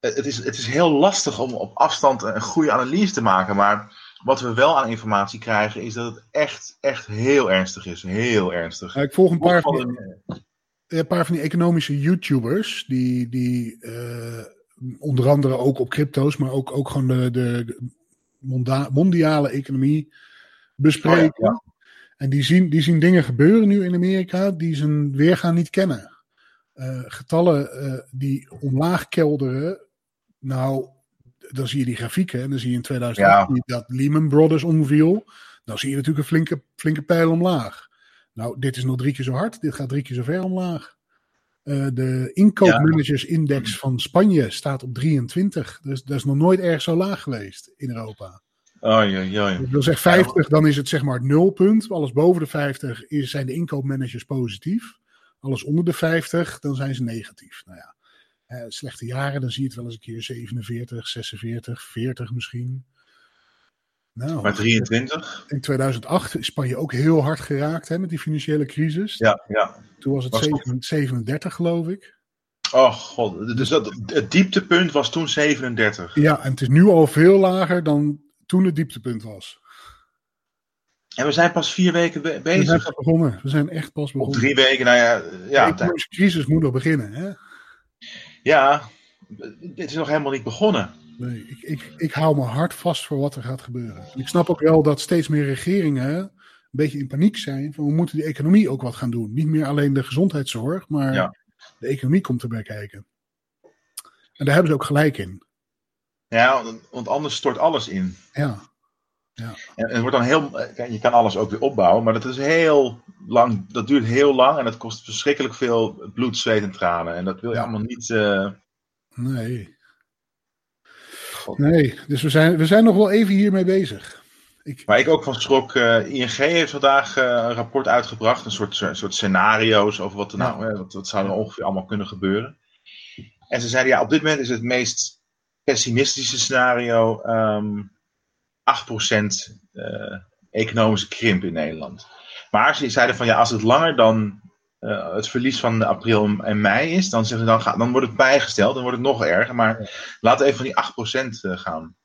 Eh, Het is, het is heel lastig om op afstand een goede analyse te maken, maar wat we wel aan informatie krijgen is dat het echt, echt heel ernstig is. Heel ernstig. Ja, ik volg een paar Van die, een- paar van die economische YouTubers. Die, die eh, onder andere ook op crypto's, maar ook, ook gewoon de, de, mondiale economie bespreken. Oh ja, En die zien, die zien dingen gebeuren nu in Amerika die ze weergaan niet kennen. Eh, getallen eh, die omlaag kelderen. Nou, dan zie je die grafieken en dan zie je in 2018 dat Lehman Brothers omviel. Dan zie je natuurlijk een flinke, flinke pijl omlaag. Nou, dit is nog drie keer zo hard. Dit gaat drie keer zo ver omlaag. Eh, de inkoopmanagersindex van Spanje staat op 23. Dus dat is nog nooit erg zo laag geweest in Europa. Oei, oei, oei. Ik wil zeggen 50, dan is het zeg maar het nulpunt. Alles boven de 50 is, zijn de inkoopmanagers positief. Alles onder de 50, dan zijn ze negatief. Nou ja, slechte jaren, dan zie je het wel eens een keer 47, 46, 40 misschien. Nou, Maar 23? in 2008 is Spanje ook heel hard geraakt hè, met die financiële crisis. Ja, ja. Toen was het Was het? 7 37, geloof ik. Oh god, dus dat, het dieptepunt was toen 37. Ja, en het is nu al veel lager dan toen het dieptepunt was. En we zijn pas vier weken be- We zijn bezig. begonnen. We zijn echt pas Of begonnen. drie weken, nou ja. de Ja, economische crisis moet nog beginnen. Hè? Ja, dit is nog helemaal niet begonnen. Nee, ik, ik, ik hou me hard vast voor wat er gaat gebeuren. En ik snap ook wel dat steeds meer regeringen een beetje in paniek zijn. Van we moeten de economie ook wat gaan doen. Niet meer alleen de gezondheidszorg, maar Ja. de economie komt erbij kijken. En daar hebben ze ook gelijk in. Ja, want anders stort alles in. Ja, En en het wordt dan heel. Je kan alles ook weer opbouwen, maar dat is heel lang. Dat duurt heel lang en dat kost verschrikkelijk veel bloed, zweet en tranen. En dat wil je Ja. allemaal niet. eh, nee. God. Nee, dus we zijn, we zijn nog wel even hiermee bezig. Ik, Waar ik ook van schrok, eh, ING heeft vandaag eh, een rapport uitgebracht, een soort, een soort scenario's over wat er nou, wat, wat zou er ongeveer allemaal kunnen gebeuren. En ze zeiden, ja, op dit moment is het meest pessimistische scenario ehm 8% eh, economische krimp in Nederland. Maar ze zeiden van, ja, als het langer dan eh, het verlies van april en mei is, dan, zeggen ze, dan, ga, dan wordt het bijgesteld, dan wordt het nog erger. Maar laten we even van die 8% eh, gaan.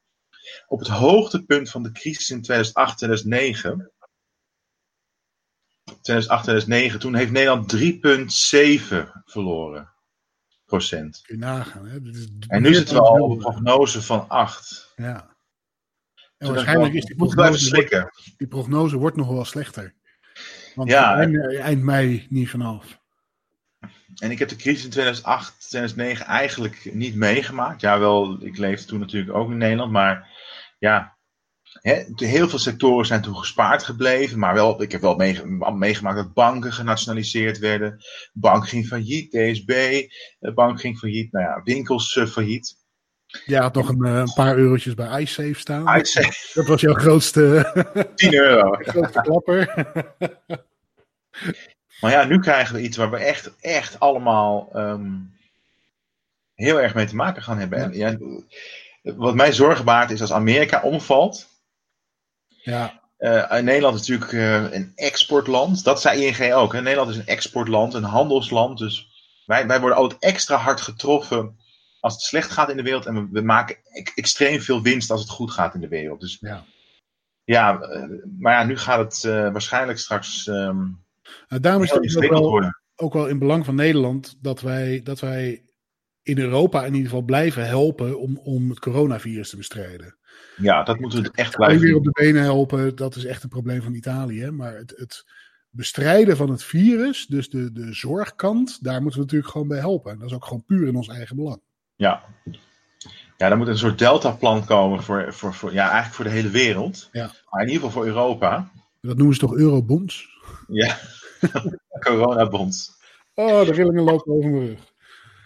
Op het hoogtepunt van de crisis in 2008, 2009. 2008, 2009, toen heeft Nederland 3,7 verloren. Procent. kun je nagaan. Hè? Is En nu zitten we al op een prognose van 8. Ja. En waarschijnlijk is die prognose, die prognose wordt nog wel slechter. Want Ja. eind, eind mei niet vanaf. En ik heb de crisis in 2008, 2009 eigenlijk niet meegemaakt. Ja, wel, ik leefde toen natuurlijk ook in Nederland, maar ja. Heel veel sectoren zijn toen gespaard gebleven, maar wel, ik heb wel meege- meegemaakt dat banken genationaliseerd werden. Bank ging failliet, DSB, de bank ging failliet, nou ja, winkels eh, failliet. Jij had nog een, eh, een paar eurotjes bij iSafe staan. Uitzet Dat was jouw grootste, <laughs> 10 euro. <laughs> grootste klapper. <laughs> Maar ja, nu krijgen we iets waar we echt, echt allemaal ehm, heel erg mee te maken gaan hebben. En, ja, wat mij zorgen baart is als Amerika omvalt. Ja, Eh, Nederland is natuurlijk eh, een exportland. Dat zei ING ook. Hè? Nederland is een exportland, een handelsland. Dus wij, wij worden altijd extra hard getroffen als het slecht gaat in de wereld. En we, we maken extreem veel winst als het goed gaat in de wereld. Dus ja. ja, eh, maar ja, nu gaat het eh, waarschijnlijk straks ehm Nou, daarom is het ook wel, ook wel in belang van Nederland dat wij, dat wij in Europa in ieder geval blijven helpen om, om het coronavirus te bestrijden. Ja, dat moeten we echt blijven weer op de benen helpen, dat is echt een probleem van Italië. Maar het, het bestrijden van het virus, dus de, de zorgkant, daar moeten we natuurlijk gewoon bij helpen. En dat is ook gewoon puur in ons eigen belang. Ja. Ja, er moet een soort deltaplan komen voor, voor, voor, ja, eigenlijk voor de hele wereld. Ja. Maar in ieder geval voor Europa. Dat noemen ze toch eurobonds? Ja, <laughs> coronabond. Oh, de rillingen lopen over mijn rug.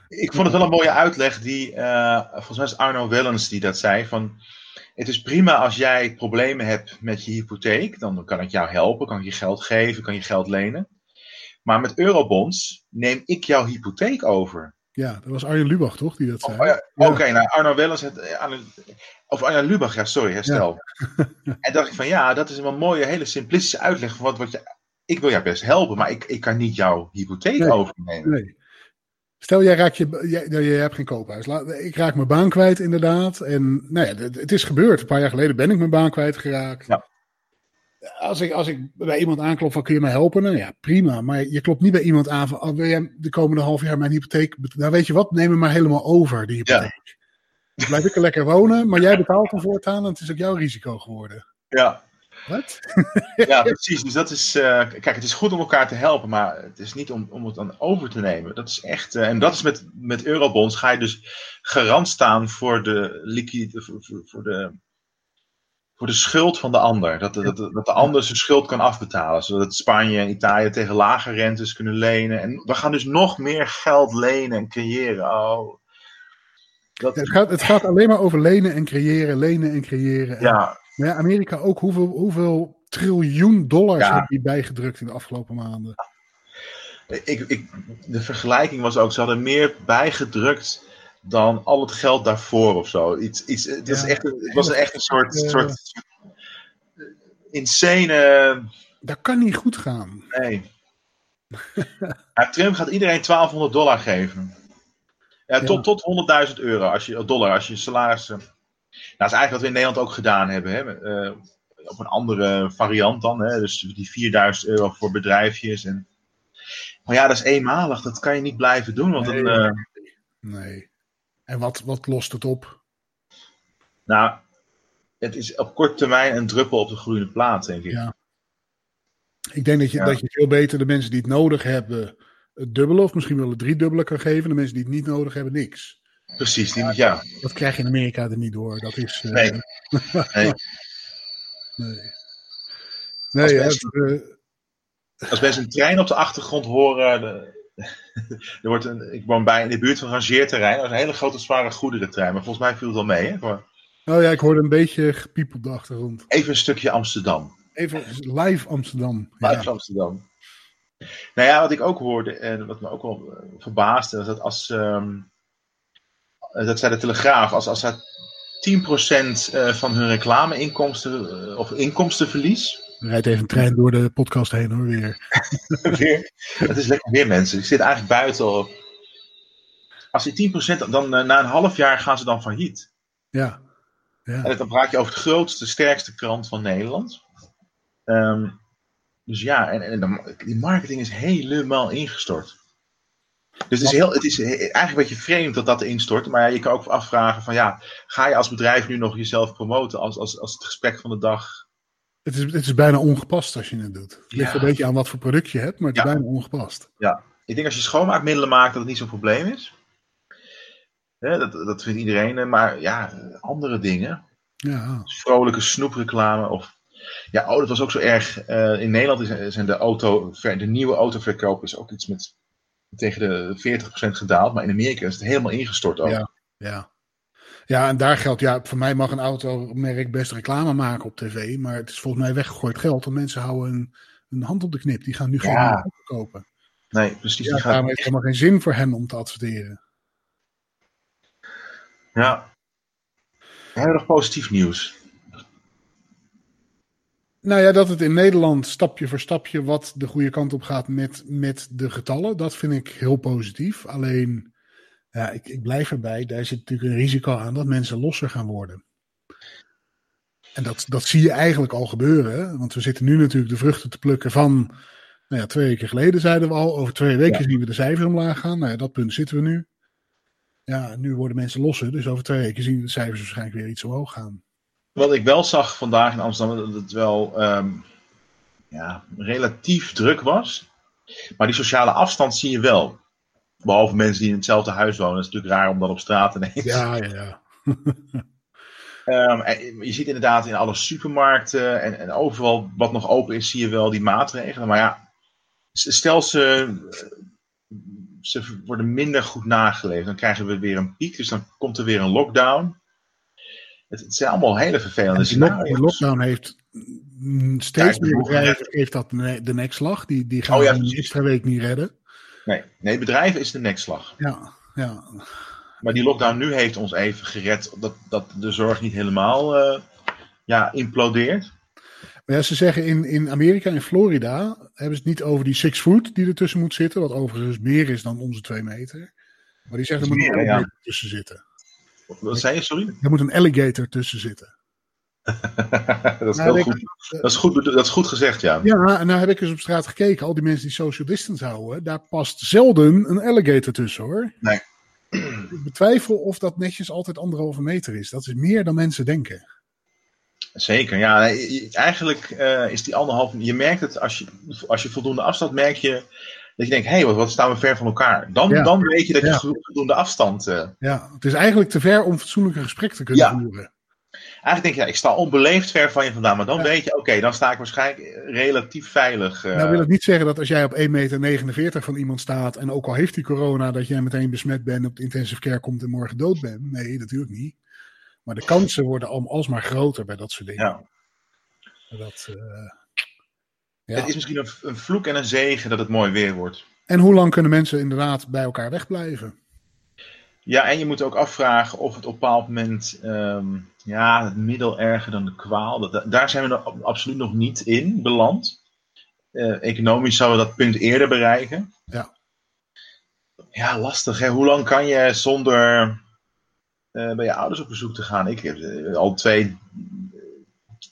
Ik vond het wel een mooie uitleg die, eh, volgens mij is Arno Wellens die dat zei, van het is prima als jij problemen hebt met je hypotheek, dan kan ik jou helpen, kan ik je geld geven, kan je geld lenen. Maar met eurobonds neem ik jouw hypotheek over. Ja, dat was Arjen Lubach toch, die dat zei? Oh, ja. Oké, nou Arno Wellens, het, eh, Arno- of Arno Lubach, ja sorry, herstel. <laughs> en dacht ik van ja, dat is een wel mooie, hele simplistische uitleg van wat, wat je ik wil jou best helpen, maar ik, ik kan niet jouw hypotheek Nee. overnemen. Nee. Stel, jij raakt je, jij, jij hebt geen koophuis. Laat- Ik raak mijn baan kwijt, inderdaad. En nou ja, het, het is gebeurd. Een paar jaar geleden ben ik mijn baan kwijtgeraakt. Ja. Als ik, als ik bij iemand aanklop van kun je mij helpen? Nou ja, prima. Maar je klopt niet bij iemand aan van oh, wil jij de komende half jaar mijn hypotheek... Nou weet je wat, neem hem maar helemaal over, die hypotheek. Dan blijf ik er lekker wonen, maar jij betaalt hem voortaan en het is ook jouw risico geworden. Ja, Wat? <laughs> ja precies. Dus dat is, eh, kijk, het is goed om elkaar te helpen, maar het is niet om, om het dan over te nemen. Dat is echt, eh, en dat is met, met eurobonds ga je dus garant staan voor de liquide, voor, voor, voor de, voor de schuld van de ander. Dat, dat, dat de ander zijn schuld kan afbetalen, zodat Spanje en Italië tegen lage rentes kunnen lenen. En we gaan dus nog meer geld lenen en creëren. Oh. Dat, Het gaat, het gaat alleen maar over lenen en creëren, lenen en creëren. En- ja, Amerika ook, hoeveel, hoeveel triljoen dollars Ja. heeft die bijgedrukt in de afgelopen maanden? Ik, ik, de vergelijking was ook, ze hadden meer bijgedrukt dan al het geld daarvoor of zo. Iets, iets, het, is echt, het was een, echt een soort, Eh. soort insane. Dat kan niet goed gaan. Nee. Ja, Trump gaat iedereen 1200 dollar geven. Ja, tot, tot 100.000 euro als je, dollar als je salaris. eh, Nou, dat is eigenlijk wat we in Nederland ook gedaan hebben. Hè? eh, op een andere variant dan. Hè? Dus die 4000 euro voor bedrijfjes. En... Maar ja, dat is eenmalig. Dat kan je niet blijven doen. Want Nee. dan, eh, Nee. En wat, wat lost het op? nou, het is op korte termijn een druppel op de groeiende plaat, denk ik. Ja. Ik denk dat je, Ja. dat je veel beter de mensen die het nodig hebben het dubbele of misschien wel het driedubbele kan geven. De mensen die het niet nodig hebben, niks. Precies, die, ja. Dat krijg je in Amerika er niet door. Dat is. eh, Nee. <laughs> Nee. Nee. Als Nee, mensen- het, eh, Als mensen een trein op de achtergrond horen. De, <laughs> er wordt een, ik woon bij in de buurt van een rangeerterrein. Dat is een hele grote, zware goederentrein. Maar volgens mij viel het wel mee. Hè? Gewoon oh ja, ik hoorde een beetje gepiep op de achtergrond. Even een stukje Amsterdam. Even live Amsterdam. Live Ja. Amsterdam. Nou ja, wat ik ook hoorde en wat me ook wel eh, verbaasde, was dat als, ehm, eh, dat zei de Telegraaf, als, als zij 10% eh, van hun reclameinkomsten eh, of inkomstenverlies, Er rijdt even een trein door de podcast heen hoor weer. <laughs> weer, het is lekker weer mensen, ik zit eigenlijk buiten op. Als die 10% dan eh, na een half jaar gaan ze dan failliet. Ja. ja. En dan praat je over de grootste, sterkste krant van Nederland. Ehm, dus ja, en, en de- die marketing is helemaal ingestort. Dus het is, heel, het is eigenlijk een beetje vreemd dat dat instort. Maar je kan ook afvragen van ja, ga je als bedrijf nu nog jezelf promoten als, als, als het gesprek van de dag? Het is, het is bijna ongepast als je het doet. Het ligt Ja. een beetje aan wat voor product je hebt, maar het is Ja. bijna ongepast. Ik denk als je schoonmaakmiddelen maakt dat het niet zo'n probleem is. Dat, dat vindt iedereen. eh, Maar ja, andere dingen. Ja. vrolijke snoepreclame. Of, ja, oh, dat was ook zo erg. Eh, in Nederland is, zijn de, auto, de nieuwe autoverkoop is ook iets met tegen de 40% gedaald. Maar in Amerika is het helemaal ingestort ook. Ja. Ja. Ja, en daar geldt, ja, voor mij mag een automerk best reclame maken op tv, maar het is volgens mij weggegooid geld, want mensen houden een, een hand op de knip. Die gaan nu geen Ja. auto kopen. Nee, precies. Ja, die daarom gaat, heeft helemaal geen zin voor hen om te adverteren. ja. Hebben nog positief nieuws. Nou ja, dat het in Nederland stapje voor stapje wat de goede kant op gaat met, met de getallen, dat vind ik heel positief. Alleen, ja, ik, ik blijf erbij, daar zit natuurlijk een risico aan dat mensen losser gaan worden. En dat, dat zie je eigenlijk al gebeuren, want we zitten nu natuurlijk de vruchten te plukken van, nou ja, twee weken geleden zeiden we al, over twee weken zien we de cijfers omlaag gaan. Nou ja, dat punt zitten we nu. Ja, nu worden mensen losser, dus over twee weken zien we de cijfers waarschijnlijk weer iets omhoog gaan. Wat ik wel zag vandaag in Amsterdam, dat het wel ehm, ja, relatief druk was. Maar die sociale afstand zie je wel. Behalve mensen die in hetzelfde huis wonen. Dat is natuurlijk raar om dat op straat ineens. Ja, ja, ja. <laughs> Ehm, en je ziet inderdaad in alle supermarkten en, en overal wat nog open is, zie je wel die maatregelen. Maar ja, stel ze, ze worden minder goed nageleefd, dan krijgen we weer een piek. Dus dan komt er weer een lockdown. Het, het zijn allemaal hele vervelende scenario's. die lockdown heeft mm, steeds meer bedrijven heeft dat de nekslag. Die, die gaan Oh ja, een extra week niet redden. Nee, nee, bedrijven is de nekslag. Ja, ja. Maar die lockdown nu heeft ons even gered dat, dat de zorg niet helemaal eh, ja, implodeert. Maar ja, ze zeggen in, in Amerika, in Florida, hebben ze het niet over die six foot die ertussen moet zitten, wat overigens meer is dan onze twee meter. Maar die zeggen er moet een ja. alligator tussen zitten. Wat zei je, sorry? Er moet een alligator tussen zitten. <laughs> dat, is Nou, heel ik- goed. Dat, is goed, dat is goed gezegd, ja. Ja, en nou heb ik eens op straat gekeken. Al die mensen die social distance houden, daar past zelden een alligator tussen hoor. Nee. Ik betwijfel of dat netjes altijd anderhalve meter is. Dat is meer dan mensen denken. Zeker, ja. Eigenlijk eh, is die anderhalf... Je merkt het, als je, als je voldoende afstand merk je... Dat je denkt, hé, hey, wat, wat staan we ver van elkaar. Dan, Ja. dan weet je dat je Ja. voldoende afstand... eh, Ja, het is eigenlijk te ver om fatsoenlijke gesprek te kunnen Ja. voeren. Eigenlijk denk je, ja, ik sta onbeleefd ver van je vandaan. Maar dan Ja. weet je, oké, dan sta ik waarschijnlijk relatief veilig. eh, Nou wil ik niet zeggen dat als jij op 1,49 meter van iemand staat en ook al heeft hij corona, dat jij meteen besmet bent, op de intensive care komt en morgen dood bent. Nee, natuurlijk niet. Maar de kansen worden al- alsmaar groter bij dat soort dingen. ja. Dat, eh, ja. Het is misschien een, een vloek en een zegen dat het mooi weer wordt. En hoe lang kunnen mensen inderdaad bij elkaar wegblijven? Ja, en je moet ook afvragen of het op een bepaald moment, ehm, ja, het middel erger dan de kwaal. Dat, daar zijn we nog, absoluut nog niet in beland. Eh, economisch zouden we dat punt eerder bereiken. Ja. Ja, lastig hè. Hoe lang kan je zonder eh, bij je ouders op bezoek te gaan? Ik heb eh, al twee,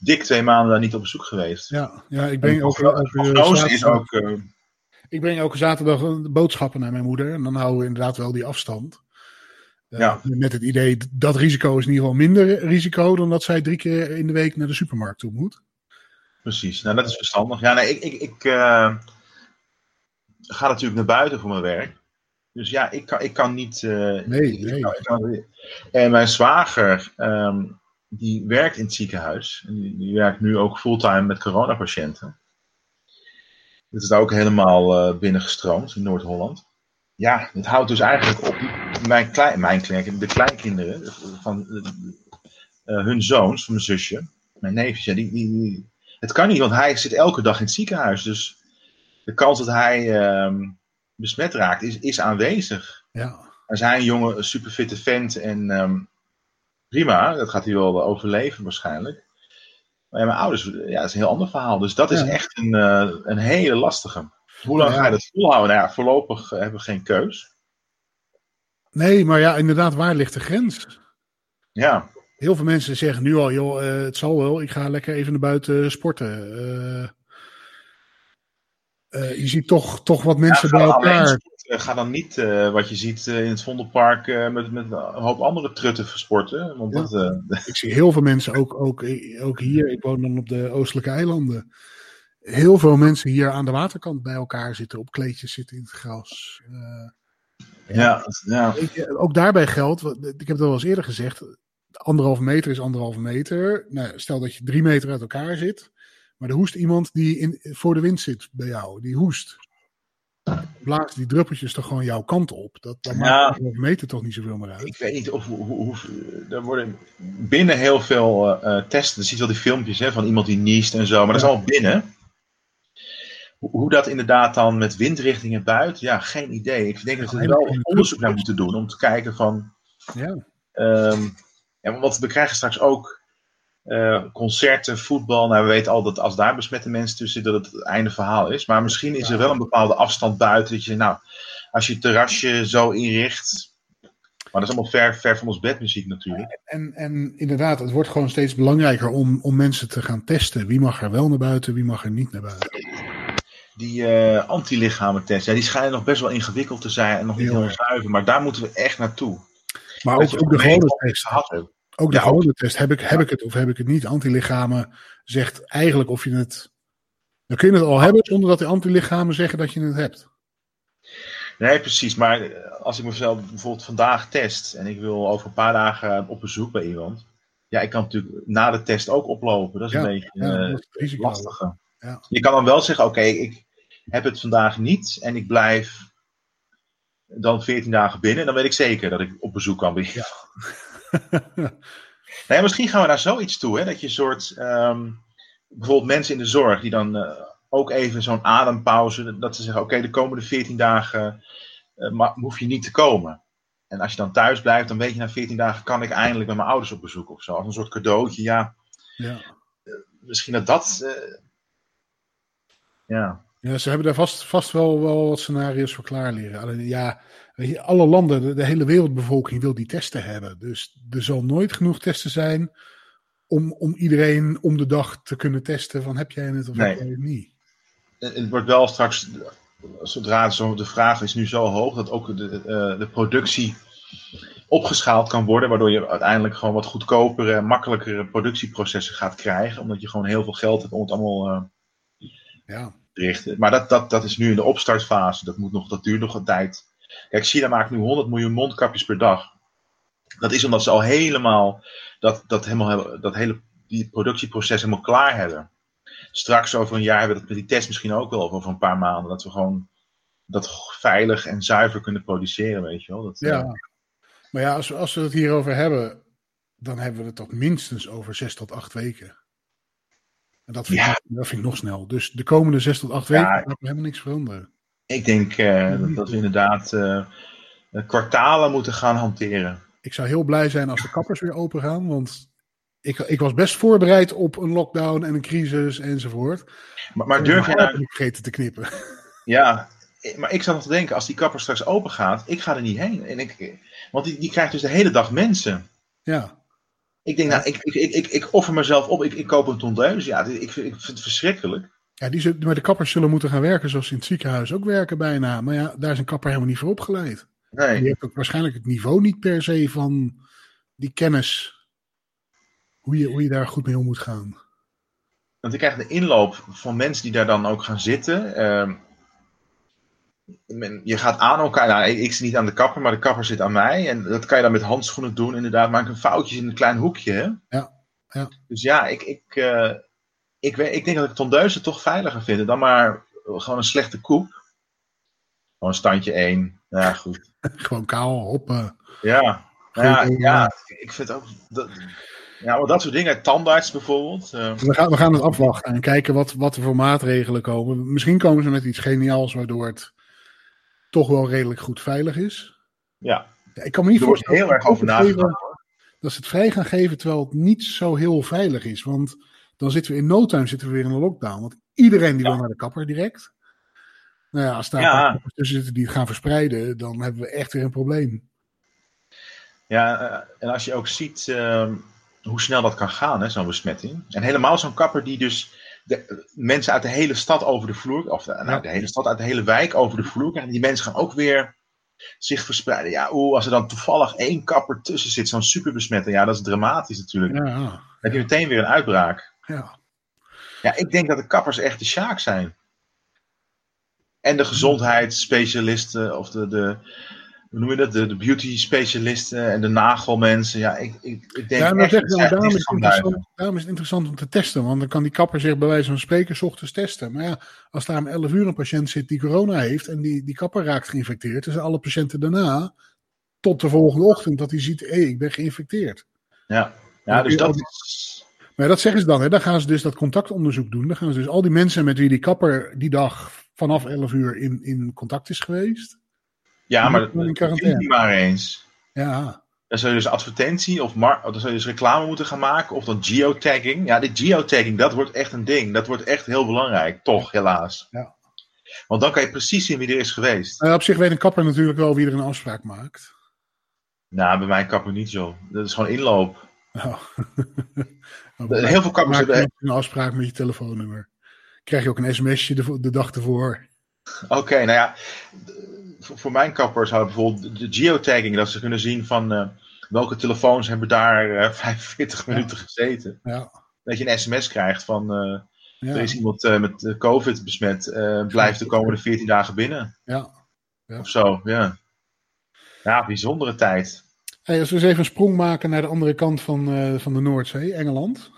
dik twee maanden daar niet op bezoek geweest. Ja, ja ik En breng de ook, prognose is ook, ik breng elke zaterdag boodschappen naar mijn moeder. En dan houden we inderdaad wel die afstand. Eh, Ja. Met het idee, dat risico is in ieder geval minder risico dan dat zij drie keer in de week naar de supermarkt toe moet. Precies, nou dat is verstandig. Ja, nee, ik, ik, ik eh, ga natuurlijk naar buiten voor mijn werk. Dus ja, ik kan, ik kan niet. eh, Nee, nee. kan- kan- en mijn zwager, ehm, die werkt in het ziekenhuis. En die, die werkt nu ook fulltime met coronapatiënten. Dat is daar ook helemaal binnengestroomd in Noord-Holland. Ja, het houdt dus eigenlijk op. Mijn, klein, mijn klein, de kleinkinderen van eh, hun zoons, van mijn zusje, mijn neefjes, ja, die, die, die- het kan niet, want hij zit elke dag in het ziekenhuis. Dus de kans dat hij ehm, besmet raakt is, is aanwezig. Ja, Als hij een jonge, superfitte vent en ehm, prima, dat gaat hij wel overleven waarschijnlijk. Maar ja, mijn ouders, ja, dat is een heel ander verhaal. Dus dat is Ja. echt een, eh, een hele lastige. Hoe lang Ja. ga je dat volhouden? Nou ja, voorlopig eh, hebben we geen keus. Nee, maar ja, inderdaad, waar ligt de grens? Ja, Heel veel mensen zeggen nu al, joh, eh, het zal wel, ik ga lekker even naar buiten sporten. Eh, eh, je ziet toch, toch wat mensen Ja, bij elkaar. sporten. Ga dan niet wat je ziet in het Vondelpark met, met een hoop andere trutten versporten. Want Ja. dat, <laughs> Ik zie heel veel mensen, ook, ook, ook hier, ik woon dan op de oostelijke eilanden. Heel veel mensen hier aan de waterkant bij elkaar zitten, op kleedjes zitten in het gras. Ja, ja, je, ook daarbij geldt, wat- ik heb het al wel eens eerder gezegd, anderhalve meter is anderhalve meter. Nou, stel dat je drie meter uit elkaar zit, maar er hoest iemand die in, voor de wind zit bij jou, die hoest. Blaast die druppeltjes toch gewoon jouw kant op. Dat, dat Ja. maakt anderhalve meter toch niet zoveel meer uit. ik weet niet of hoe, er worden binnen heel veel eh, eh, testen. Je ziet wel die filmpjes hè, van iemand die niest en zo, maar dat is allemaal binnen. Hoe, dat inderdaad dan met windrichtingen buiten, ja, geen idee. Ik denk dat we er wel onderzoek naar moeten doen om te kijken van. Ja, Ehm, ja, want we krijgen straks ook eh, concerten, voetbal. Nou, we weten al dat als daar besmette mensen tussen zitten, dat het het einde verhaal is. Maar misschien is er wel een bepaalde afstand buiten. Dat je, nou, als je het terrasje zo inricht. Maar dat is allemaal ver, ver van ons bedmuziek natuurlijk. En, en inderdaad, het wordt gewoon steeds belangrijker om, om mensen te gaan testen. Wie mag er wel naar buiten, wie mag er niet naar buiten. Die eh antilichamentest, ja, die schijnen nog best wel ingewikkeld te zijn en nog niet Heel zuiver. Maar daar moeten we echt naartoe. Maar ook, de gewone test. Ook de gewone test. Heb ik, heb ik het of heb ik het niet? Antilichamen zegt eigenlijk of je het. Dan kun je het al hebben zonder dat de antilichamen zeggen dat je het hebt. Nee, precies. Maar eh, als ik mezelf bijvoorbeeld vandaag test en ik wil over een paar dagen op bezoek bij iemand. Ja, ik kan natuurlijk na de test ook oplopen. Dat is Ja, een beetje Ja, eh, dat is het risico. lastige. Ja. Je kan dan wel zeggen, oké, ik heb het vandaag niet en ik blijf dan 14 dagen binnen. Dan weet ik zeker dat ik op bezoek kan bij <laughs> Nee, misschien gaan we naar zoiets toe, hè? dat je een soort, ehm, bijvoorbeeld mensen in de zorg die dan eh, ook even zo'n adempauze, dat ze zeggen, oké, de komende 14 dagen eh, ma- hoef je niet te komen. En als je dan thuis blijft, dan weet je na 14 dagen kan ik eindelijk bij mijn ouders op bezoek of zo. Als een soort cadeautje, ja. Ja. misschien dat dat. eh, ja. Ja, ze hebben daar vast, vast wel, wel wat scenario's voor klaar liggen. Alleen ja, weet je, alle landen, de, de hele wereldbevolking wil die testen hebben. Dus er zal nooit genoeg testen zijn om, om iedereen om de dag te kunnen testen van heb jij het of Nee. heb jij het niet. Het het wordt wel straks, zodra zo, de vraag is nu zo hoog, dat ook de, eh, de productie opgeschaald kan worden, waardoor je uiteindelijk gewoon wat goedkopere, makkelijkere productieprocessen gaat krijgen, omdat je gewoon heel veel geld hebt om het allemaal eh, Ja, richten. Maar dat, dat, dat is nu in de opstartfase, dat, moet nog, dat duurt nog een tijd. Kijk, China maakt nu 100 miljoen mondkapjes per dag. Dat is omdat ze al helemaal dat, dat, helemaal, dat hele die productieproces helemaal klaar hebben. Straks over een jaar hebben we dat met die test misschien ook wel, of over een paar maanden. Dat we gewoon dat veilig en zuiver kunnen produceren, weet je wel. Dat, ja. eh, Maar ja, als we, als we het hierover hebben, dan hebben we het toch minstens over zes tot acht weken. En dat vind, Ja. ik, dat vind ik nog snel. Dus de komende zes tot acht weken gaat er helemaal niks veranderen. ik denk eh, dat, dat we inderdaad eh, kwartalen moeten gaan hanteren. Ik zou heel blij zijn als de kappers weer open gaan, want ik, ik was best voorbereid op een lockdown en een crisis enzovoort. Maar, maar durf je haar nou, vergeten te knippen. <laughs> Ja, maar ik zat nog te denken, als die kapper straks open gaat, ik ga er niet heen. En ik, want die, die krijgt dus de hele dag mensen. Ja, Ik denk, nou, ik, ik, ik, ik, ik offer mezelf op, ik, ik koop een tondeus. Ja, ik, vind- ik vind het verschrikkelijk. ja die, zullen- maar de kappers zullen moeten gaan werken zoals ze in het ziekenhuis ook werken bijna. Maar ja, daar is een kapper helemaal niet voor opgeleid. Nee, Die heeft ook waarschijnlijk het niveau niet per se van die kennis. Hoe je, hoe je daar goed mee om moet gaan. want ik krijg de inloop van mensen die daar dan ook gaan zitten. Ehm, men- je gaat aan elkaar, nou, ik, ik zit niet aan de kapper, maar de kapper zit aan mij. En dat kan je dan met handschoenen doen, inderdaad. Maak een foutjes in een klein hoekje, hè? Ja, ja. Dus ja, ik, ik, eh, ik, weet, ik denk dat ik tondeuzen toch veiliger vind dan maar gewoon een slechte koep. Gewoon standje 1. Ja, goed. <laughs> Gewoon kaal, hoppen. Ja, ja, ja ik vind ook. Dat, ja, maar dat soort dingen, tandarts bijvoorbeeld. eh, We gaan, we gaan het afwachten en kijken wat, wat er voor maatregelen komen. Misschien komen ze met iets geniaals waardoor het toch wel redelijk goed veilig is. ja, Ja, ik kan me niet voorstellen heel erg over dat ze het nagedacht. geven- Dat ze het vrij gaan geven terwijl het niet zo heel veilig is. Want dan zitten we in no time zitten we weer in een lockdown. Want iedereen die Ja. wil naar de kapper direct. Nou ja, als daar Ja. tussen zitten die het gaan verspreiden, dan hebben we echt weer een probleem. Ja, eh, en als je ook ziet ehm, hoe snel dat kan gaan, hè, zo'n besmetting. En helemaal zo'n kapper die dus de, mensen uit de hele stad over de vloer, of de, nou, Ja. de hele stad uit de hele wijk over de vloer krijgen. Die mensen gaan ook weer zich verspreiden. Ja, oeh, als er dan toevallig één kapper tussen zit, zo'n superbesmetting, ja, dat is dramatisch natuurlijk. Dan Ja, heb je meteen weer een uitbraak. ja. Ja, ik denk dat de kappers echt de sjaak zijn. En de gezondheidsspecialisten, of de, de hoe noem je dat, de, de beauty specialisten en de nagelmensen. Ja, ik, ik, ik denk Ja, maar echt zeg, nou, daarom, is het interessant, daarom is het interessant om te testen. Want dan kan die kapper zich bij wijze van spreken 's ochtends testen. Maar ja, als daar om 11 uur een patiënt zit die corona heeft en die, die kapper raakt geïnfecteerd, dus alle patiënten daarna tot de volgende ochtend dat hij ziet, hé, ik ben geïnfecteerd. Ja, ja dus dat is... Maar dat zeggen ze dan, hè? dan gaan ze dus dat contactonderzoek doen. Dan gaan ze dus al die mensen met wie die kapper die dag vanaf 11 uur in, in contact is geweest. Ja, maar dat quarantaine. je maar eens. Ja, Dan zou je dus advertentie of, mar- dan zou je dus reclame moeten gaan maken. Of dan geotagging. Ja, die geotagging, dat wordt echt een ding. Dat wordt echt heel belangrijk. Toch, helaas. Ja. Want dan kan je precies zien wie er is geweest. Nou, op zich weet een kapper natuurlijk wel wie er een afspraak maakt. Nou, bij mij kapper niet zo. Dat is gewoon inloop. <laughs> Nou. Heel veel kappers hebben... een afspraak met je telefoonnummer. Krijg je ook een sms'je de, de dag ervoor. Oké, nou ja. Voor, voor mijn kappers hadden bijvoorbeeld de geotagging. Dat ze kunnen zien van eh, welke telefoons hebben daar eh <laughs> 45 minuten gezeten. Ja, Dat je een sms krijgt van... eh, ja, Er is iemand eh, met eh, COVID besmet. eh blijft de komende 14 dagen binnen. ja. Of zo, ja. Ja, bijzondere tijd. Hey, als we eens even een sprong maken naar de andere kant van, eh, van de Noordzee, Engeland.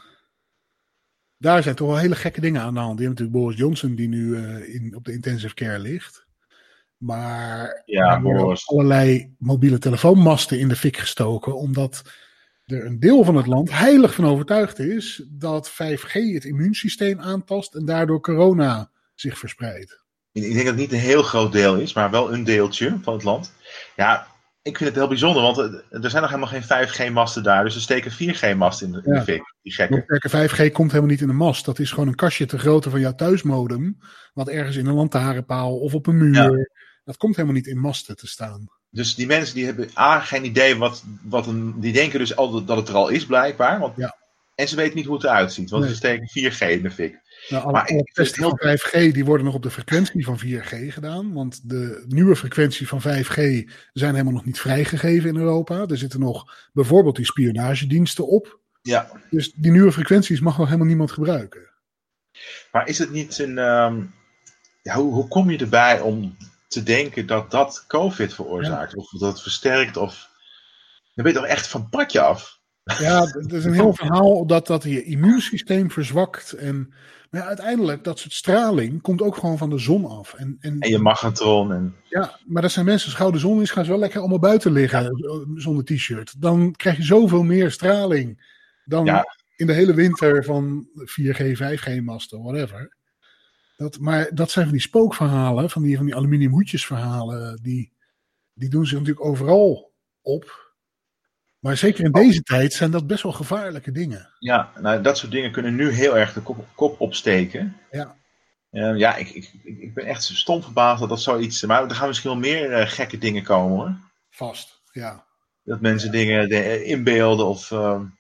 Daar zijn toch wel hele gekke dingen aan de hand. Die hebben natuurlijk Boris Johnson, die nu eh, in, op de intensive care ligt. Maar Ja, er worden allerlei mobiele telefoonmasten in de fik gestoken. Omdat er een deel van het land heilig van overtuigd is dat 5G het immuunsysteem aantast en daardoor corona zich verspreidt. Ik ik denk dat het niet een heel groot deel is, maar wel een deeltje van het land. Ja, ik vind het heel bijzonder, want er zijn nog helemaal geen 5G-masten daar. Dus er steken 4G-masten in, de, in Ja. de fik. Die gekken. Sterke 5G komt helemaal niet in de mast. Dat is gewoon een kastje te grootte van jouw thuismodem. Wat ergens in een lantaarnpaal of op een muur. Dat komt helemaal niet in masten te staan. Dus die mensen die hebben A, geen idee wat, wat een. Die denken dus al dat- het er al is, blijkbaar. Want, Ja. En ze weten niet hoe het eruit ziet, want Nee. ze steken 4G in de fik. Nou, alle, Maar alle testen van 5G die worden nog op de frequentie van 4G gedaan. Want de nieuwe frequentie van 5G zijn helemaal nog niet vrijgegeven in Europa. Er zitten nog bijvoorbeeld die spionagediensten op. Ja. Dus die nieuwe frequenties mag nog helemaal niemand gebruiken. Maar is het niet een. ehm, ja, hoe, hoe kom je erbij om te denken dat dat COVID veroorzaakt? Of dat het versterkt? Of. Dan ben je toch echt van het padje af? Ja, het is een heel verhaal dat, dat je immuunsysteem verzwakt. En maar ja, uiteindelijk, dat soort straling komt ook gewoon van de zon af. En, en, En je magnetron. En, ja, maar dat zijn mensen, als de zon is, gaan ze wel lekker allemaal buiten liggen eh, zonder t-shirt. Dan krijg je zoveel meer straling dan Ja. in de hele winter van 4G, 5G-masten, whatever. Dat, maar dat zijn van die spookverhalen, van die, van die aluminium hoedjesverhalen, die, die doen zich natuurlijk overal op. Maar zeker in deze tijd zijn dat best wel gevaarlijke dingen. ja, nou, dat soort dingen kunnen nu heel erg de kop, kop opsteken. Ja. Eh, ja, ik, ik, ik ben echt stom verbaasd dat dat zoiets. Maar er gaan misschien wel meer eh, gekke dingen komen hoor. Vast, ja. Dat mensen dingen de- inbeelden of. ja.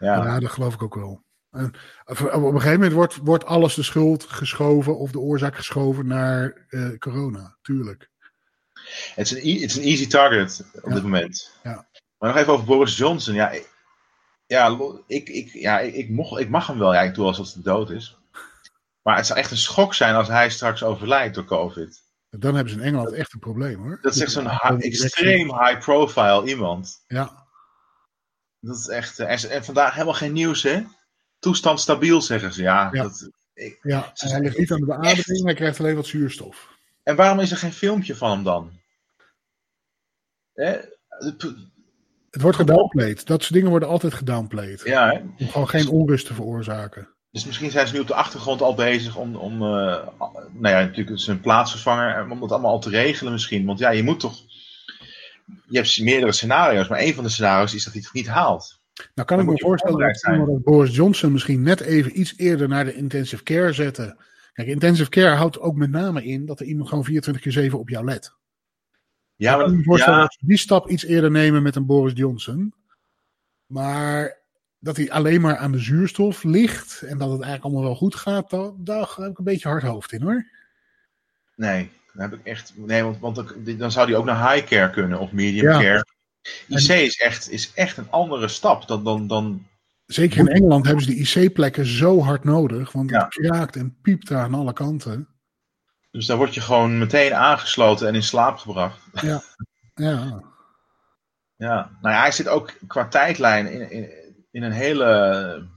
Ja, dat geloof ik ook wel. En op op een gegeven moment wordt, wordt alles de schuld geschoven of de oorzaak geschoven naar eh, corona, tuurlijk. Het is een, e- het is een easy target op Ja. dit moment. Ja. Maar nog even over Boris Johnson. Ja, ik, ja, ik, ik, ja ik, mocht, ik mag hem wel. Ja, ik doe alsof hij dood is. Maar het zou echt een schok zijn als hij straks overlijdt door COVID. Dan hebben ze in Engeland echt een probleem hoor. Dat is echt zo'n extreem high profile iemand. Ja, Dat is echt. eh, En, en vandaag helemaal geen nieuws, hè? Toestand stabiel, zeggen ze. Ja, Ja. Dat, ik, ja. En hij ligt niet aan de beademing, hij krijgt alleen wat zuurstof. en waarom is er geen filmpje van hem dan? Hè? Het wordt gedownplayed. Dat soort dingen worden altijd gedownplayed. Ja, hè? Om gewoon geen onrust te veroorzaken. Dus misschien zijn ze nu op de achtergrond al bezig om, om eh, nou ja, natuurlijk zijn plaatsvervanger, eh, om dat allemaal al te regelen misschien. Want ja, je moet toch, je hebt meerdere scenario's, maar één van de scenario's is dat hij het niet haalt. Nou kan Dan ik me voorstellen dat, Boris Johnson misschien net even iets eerder naar de intensive care zetten. Kijk, intensive care houdt ook met name in dat er iemand gewoon 24 keer 7 op jou let. Ja, ik kan me maar, voorstellen ja, dat ze die stap iets eerder nemen met een Boris Johnson. Maar dat hij alleen maar aan de zuurstof ligt en dat het eigenlijk allemaal wel goed gaat, daar, daar heb ik een beetje hard hoofd in hoor. nee, dan heb ik echt, nee, want, want dan, zou hij ook naar high care kunnen of medium Ja. care. IC is echt, is echt een andere stap dan, dan, dan Zeker in Engeland hebben ze die IC-plekken zo hard nodig, want Ja. het kraakt en piept daar aan alle kanten. dus dan word je gewoon meteen aangesloten en in slaap gebracht. Ja, Ja, nou ja, hij zit ook qua tijdlijn in, in, in een hele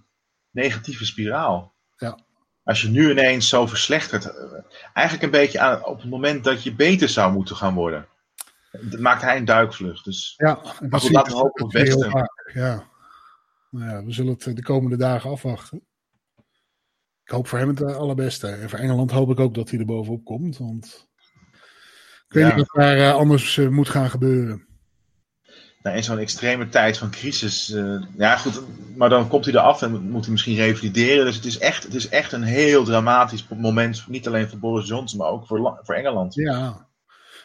negatieve spiraal. Ja. Als je nu ineens zo verslechtert, eh, eigenlijk een beetje aan, op het moment dat je beter zou moeten gaan worden. Dat maakt hij een duikvlucht. Dus ja. Maar goed, laten we hopen op het beste. Ja. Nou ja, we zullen het eh, de komende dagen afwachten. Ik hoop voor hem het eh, allerbeste. En voor Engeland hoop ik ook dat hij er bovenop komt. Want ik weet Ja. niet wat daar eh, anders moet gaan gebeuren. nou, in zo'n extreme tijd van crisis. ja, goed, maar dan komt hij eraf en moet hij misschien revalideren. Dus het is echt, het is echt een heel dramatisch moment. Niet alleen voor Boris Johnson, maar ook voor, voor Engeland. Ja.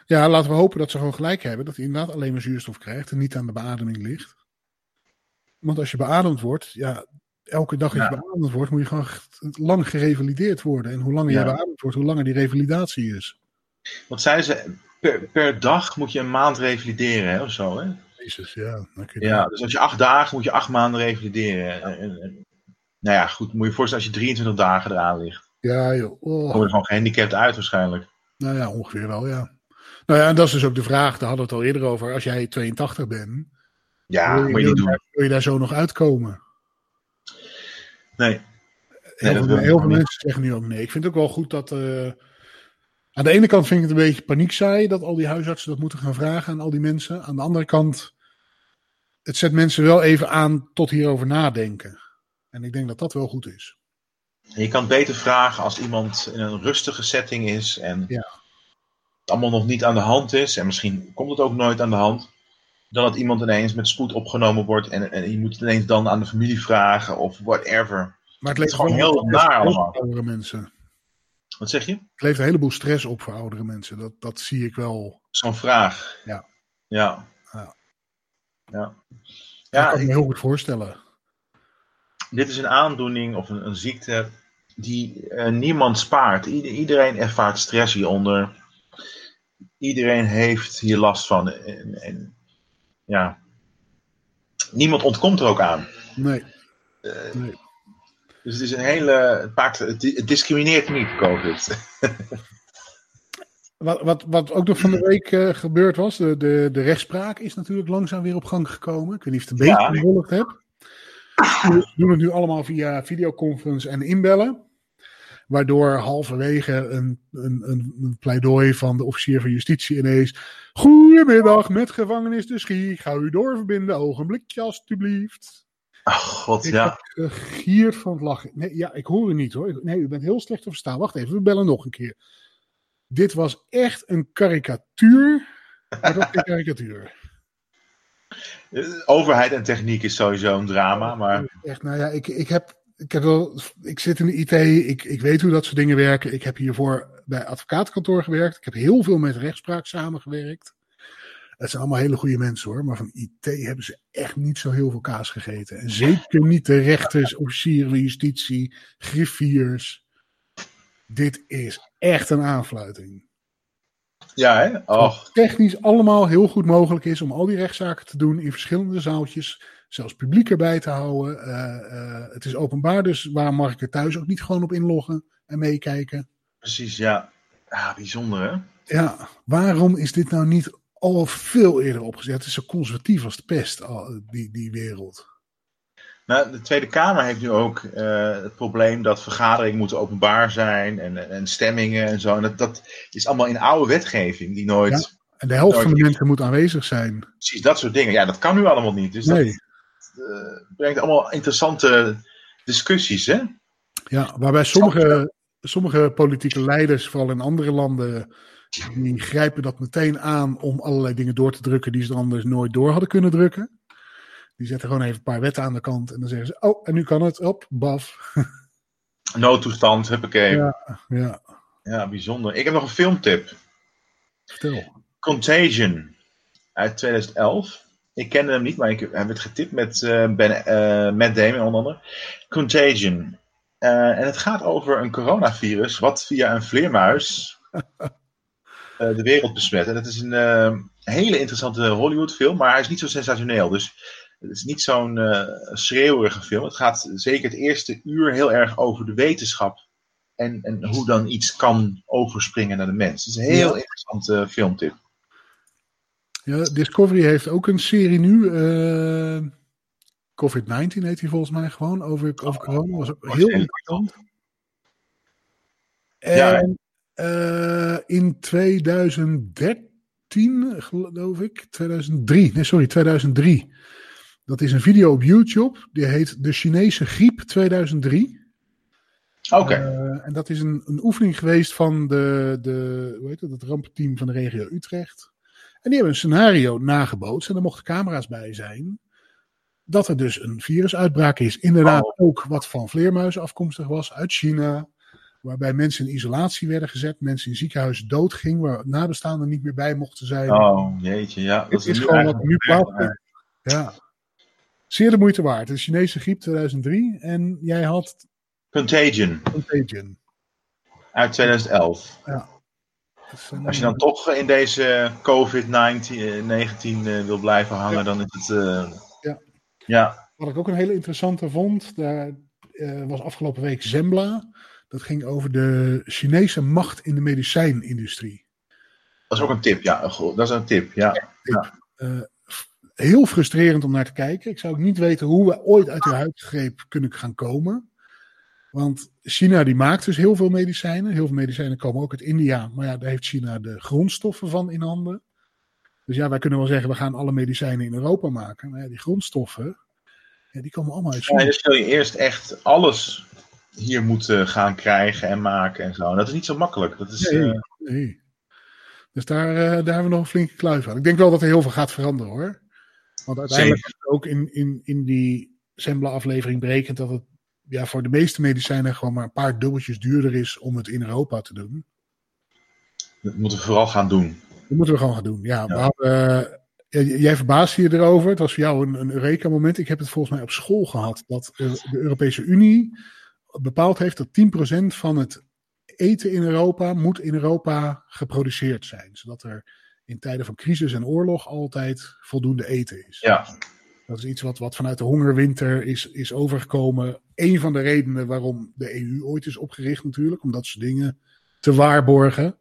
Ja, laten we hopen dat ze gewoon gelijk hebben. Dat hij inderdaad alleen maar zuurstof krijgt en niet aan de beademing ligt. Want als je beademd wordt, ja, elke dag dat Ja. je beademd wordt, moet je gewoon lang gerevalideerd worden. En hoe langer Ja. je beademd wordt, hoe langer die revalidatie is. Want zeiden ze, per, per dag moet je een maand revalideren hè, of zo. Hè? Jezus, ja. dan kun je- Ja, dus als je acht dagen moet je acht maanden revalideren. En, en- en- nou ja, goed, moet je je voorstellen als je 23 dagen eraan ligt. Ja, joh. Dan Oh. word je gewoon gehandicapt uit waarschijnlijk. Nou ja, ongeveer wel, ja. Nou ja, en dat is dus ook de vraag, daar hadden we het al eerder over. Als jij 82 bent, Ja, wil, je, moet je niet doen. je, wil je daar zo nog uitkomen? Nee. Heel, veel, heel mensen zeggen nu ook nee. Ik vind het ook wel goed dat... eh, aan de ene kant vind ik het een beetje paniekzaai dat al die huisartsen dat moeten gaan vragen aan al die mensen. Aan de andere kant, het zet mensen wel even aan tot hierover nadenken. En ik denk dat dat wel goed is. Je kan het beter vragen als iemand in een rustige setting is en Ja. Allemaal nog niet aan de hand is. En misschien komt het ook nooit aan de hand. dan dat iemand ineens met spoed opgenomen wordt en, en je moet het ineens dan aan de familie vragen of whatever. Maar het is gewoon heel naar allemaal. oudere mensen. Wat zeg je? Het levert een heleboel stress op voor oudere mensen. Dat, dat zie ik wel. Zo'n vraag. Ja. Ja. Ja. Ja. Ja, kan ik me ik- heel goed voorstellen. dit is een aandoening of een, een ziekte die eh, niemand spaart. Ieder- iedereen ervaart stress hieronder. Iedereen heeft hier last van. En, en, ja. Niemand ontkomt er ook aan. Nee, Eh, nee. Dus het is een hele. Het, discrimineert niet, COVID. <laughs> Wat, wat, wat ook nog van de week eh, gebeurd was, de, de, de rechtspraak is natuurlijk langzaam weer op gang gekomen. Ik weet niet of je het een Ja. beetje gevolgd hebt. We doen het nu allemaal via videoconference en inbellen. Waardoor halverwege een, een, een, pleidooi van de officier van justitie ineens... Goedemiddag, met gevangenis de Schie. Ik ga u doorverbinden. Ogenblikje alstublieft. Oh, god, Ik ja. gegierd van het lachen. Nee, ja, ik hoor u niet hoor. Nee, u bent heel slecht te verstaan. Wacht even, we bellen nog een keer. Dit was echt een karikatuur. Maar dat een karikatuur. Eh, Overheid en techniek is sowieso een drama, maar. Echt, nou ja, ik, ik heb. Ik, heb wel, ik zit in de IT, ik, ik weet hoe dat soort dingen werken. Ik heb hiervoor bij advocatenkantoor gewerkt. Ik heb heel veel met rechtspraak samengewerkt. Het zijn allemaal hele goede mensen hoor. Maar van IT hebben ze echt niet zo heel veel kaas gegeten. En zeker niet de rechters, officieren van justitie, griffiers. Dit is echt een aanfluiting. Ja, hè? Och, Technisch allemaal heel goed mogelijk is om al die rechtszaken te doen in verschillende zaaltjes. Zelfs publiek erbij te houden. Eh, eh, het is openbaar, dus waar mag ik er thuis ook niet gewoon op inloggen en meekijken? precies, ja. Bijzonder, hè? Ja, waarom is dit nou niet al veel eerder opgezet? Het is zo conservatief als de pest, al, die, die wereld. Nou, de Tweede Kamer heeft nu ook eh, het probleem dat vergaderingen moeten openbaar zijn en, en stemmingen en zo. En dat, dat is allemaal in oude wetgeving die nooit. En de helft van de mensen moet aanwezig zijn. Precies, dat soort dingen. Ja, dat kan nu allemaal niet. Dus Nee. dat brengt allemaal interessante discussies, hè? Ja, waarbij sommige, sommige politieke leiders, vooral in andere landen, die grijpen dat meteen aan om allerlei dingen door te drukken die ze anders nooit door hadden kunnen drukken. Die zetten gewoon even een paar wetten aan de kant en dan zeggen ze, oh, en nu kan het, op, baf. <laughs> Noodtoestand, huppakee. Ja. Ja, ja, bijzonder. Ik heb nog een filmtip. vertel. Contagion uit 2011. Ik kende hem niet, maar ik heb het getipt met eh, ben, eh, Matt Damon onder andere. Contagion. Eh, en het gaat over een coronavirus wat via een vleermuis <laughs> de wereld besmet. En het is een hele interessante Hollywood film, maar hij is niet zo sensationeel. Dus het is niet zo'n schreeuwerige film. Het gaat zeker het eerste uur heel erg over de wetenschap. En, en hoe dan iets kan overspringen naar de mens. Het is een heel Ja. interessante filmtip. Ja, Discovery heeft ook een serie nu. eh, COVID-19 heet die volgens mij gewoon, over, over corona. Was ook heel interessant. Ja, En eh, in 2013, geloof ik, 2003, nee sorry, 2003. Dat is een video op YouTube, die heet De Chinese Griep 2003. Oké. Eh, en dat is een, een oefening geweest van de, de, hoe heet het, het rampenteam van de regio Utrecht. En die hebben een scenario nagebootst en er mochten camera's bij zijn. Dat er dus een virusuitbraak is. Inderdaad Oh. ook wat van vleermuizen afkomstig was uit China. Waarbij mensen in isolatie werden gezet. Mensen in ziekenhuizen doodgingen. Waar nabestaanden niet meer bij mochten zijn. Oh, jeetje, ja. Dit is gewoon wat nu plaatsvindt. Ja. Zeer de moeite waard. De Chinese griep 2003. En jij had Contagion Contagion. uit 2011. Dus, eh, Als je dan toch in deze COVID-19 eh, wil blijven hangen, Ja. dan is het. eh, Ja. ja. Wat ik ook een hele interessante vond, daar eh, was afgelopen week Zembla. Dat ging over de Chinese macht in de medicijnindustrie. Dat is ook een tip, ja. Dat is een tip, ja. Eh, f- heel frustrerend om naar te kijken. Ik zou ook niet weten hoe we ooit uit die huidgreep kunnen gaan komen. Want China die maakt dus heel veel medicijnen. Heel veel medicijnen komen ook uit India. Maar ja, daar heeft China de grondstoffen van in handen. Dus ja, wij kunnen wel zeggen, we gaan alle medicijnen in Europa maken. Maar ja, die grondstoffen, ja, die komen allemaal uit Ja, China. dus zul je eerst echt alles hier moeten gaan krijgen en maken en zo. En dat is niet zo makkelijk. Dat is, Nee. eh, Nee. Dus daar, eh, daar hebben we nog een flinke kluif aan. Ik denk wel dat er heel veel gaat veranderen hoor. Want uiteindelijk is ook in, in, in die Sembla-aflevering berekend dat het ja, voor de meeste medicijnen gewoon maar een paar dubbeltjes duurder is om het in Europa te doen. Dat moeten we vooral gaan doen. Dat moeten we gewoon gaan doen. Ja, uh, jij verbaasde je erover. Het was voor jou een, een Eureka-moment. Ik heb het volgens mij op school gehad. Dat de Europese Unie bepaald heeft dat 10% van het eten in Europa moet in Europa geproduceerd zijn. Zodat er in tijden van crisis en oorlog altijd voldoende eten is. Ja. Dat is iets wat, wat vanuit de hongerwinter is, is overgekomen. Een van de redenen waarom de EU ooit is opgericht natuurlijk. Om dat soort dingen te waarborgen.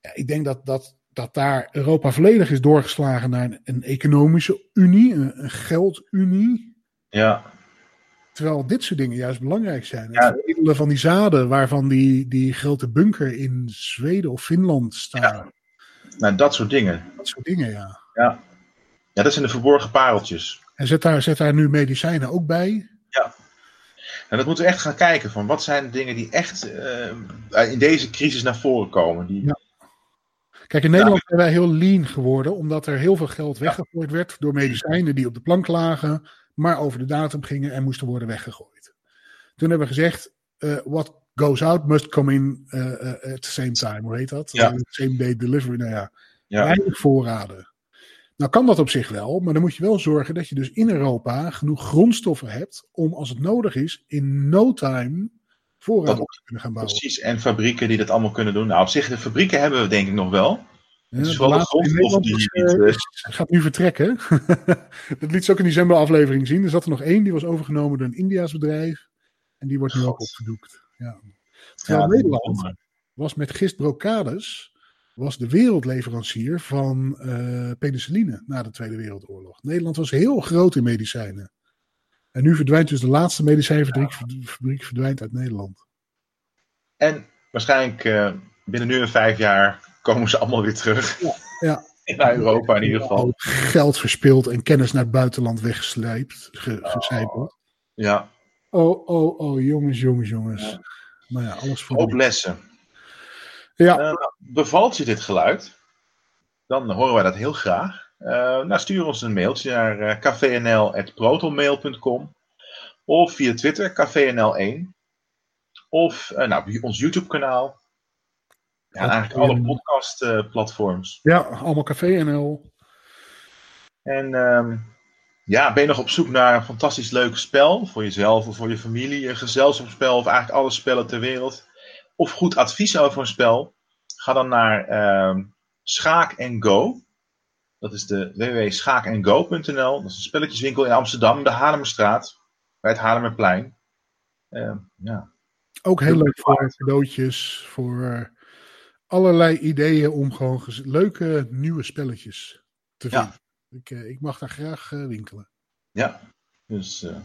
Ja, ik denk dat, dat, dat daar Europa volledig is doorgeslagen naar een, een economische unie. Een, een geldunie. Ja. Terwijl dit soort dingen juist belangrijk zijn. Ja. Het middelen van die zaden, waarvan die, die grote bunker in Zweden of Finland staat. Ja. Nou, dat soort dingen. Dat soort dingen, ja. Ja, ja dat zijn de verborgen pareltjes. En zet daar, zet daar nu medicijnen ook bij? Ja. En dat moeten we echt gaan kijken van wat zijn de dingen die echt uh, in deze crisis naar voren komen. Die... Ja. Kijk, in Nederland zijn wij heel lean geworden, omdat er heel veel geld weggegooid werd door medicijnen die op de plank lagen, maar over de datum gingen en moesten worden weggegooid. Toen hebben we gezegd, uh, what goes out must come in uh, at the same time. Hoe heet dat? Ja. Same day delivery. Nou ja, Ja. weinig voorraden. Nou kan dat op zich wel, maar dan moet je wel zorgen dat je dus in Europa genoeg grondstoffen hebt om als het nodig is in no time voorraden Dat- op te kunnen gaan bouwen. Precies, en fabrieken die dat allemaal kunnen doen. Nou, op zich, de fabrieken hebben we denk ik nog wel. Ja, Het is de in grondstoffen die je eh, niet... is- gaat nu vertrekken. <laughs> dat liet ze ook in die decemberaflevering zien. Er zat er nog één, die was overgenomen door een Indiaas bedrijf. En die wordt nu ook opgedoekt. Ja. eh, Terwijl ja, Nederland was met Gist Brocades was de wereldleverancier van eh, penicilline na de Tweede Wereldoorlog. Nederland was heel groot in medicijnen. En nu verdwijnt dus de laatste medicijnfabriek fabriek verdwijnt uit Nederland. En waarschijnlijk eh, binnen nu en vijf jaar komen ze allemaal weer terug. ja. <laughs> Naar Europa in ieder geval. Geld verspild en kennis naar het buitenland weggeslijpt, ge, gecijpeld. Ja, Oh, oh, oh, jongens, jongens, jongens. Maar ja, alles voor op lessen. Ja, Eh, bevalt je dit geluid? Dan horen wij dat heel graag. Eh, nou, stuur ons een mailtje naar eh kvnl.protonmail.com of via Twitter kvnl1 of eh, nou, ons YouTube kanaal. Ja, en eigenlijk alle podcastplatforms. ja, allemaal Café NL. En ehm, ja, ben je nog op zoek naar een fantastisch leuk spel voor jezelf of voor je familie, een gezelschapsspel of eigenlijk alle spellen ter wereld, of goed advies over een spel, ga dan naar ehm Schaak Go. Dat is de www.schaakandgo.nl. Dat is een spelletjeswinkel in Amsterdam, de Haarlemmerstraat, bij het Haarlemmerplein. Ehm, ja. Ook heel leuk voor cadeautjes, voor eh, allerlei ideeën om gewoon leuke nieuwe spelletjes te Ja. vinden. Ik, eh, ik mag daar graag eh, winkelen. ja, dus eh,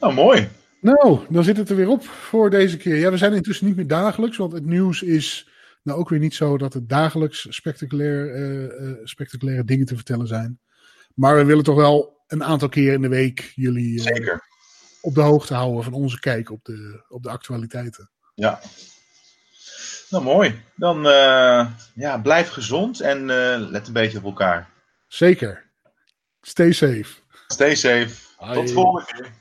nou mooi. Nou, dan zit het er weer op voor deze keer. Ja, we zijn intussen niet meer dagelijks, want het nieuws is nou ook weer niet zo dat het dagelijks spectaculair, eh, eh, spectaculaire dingen te vertellen zijn. Maar we willen toch wel een aantal keer in de week jullie eh, Zeker. op de hoogte houden van onze kijk op de, op de actualiteiten. Ja. Nou, mooi. Dan ja, blijf gezond en let een beetje op elkaar. Zeker. Stay safe. Stay safe. Tot de volgende keer.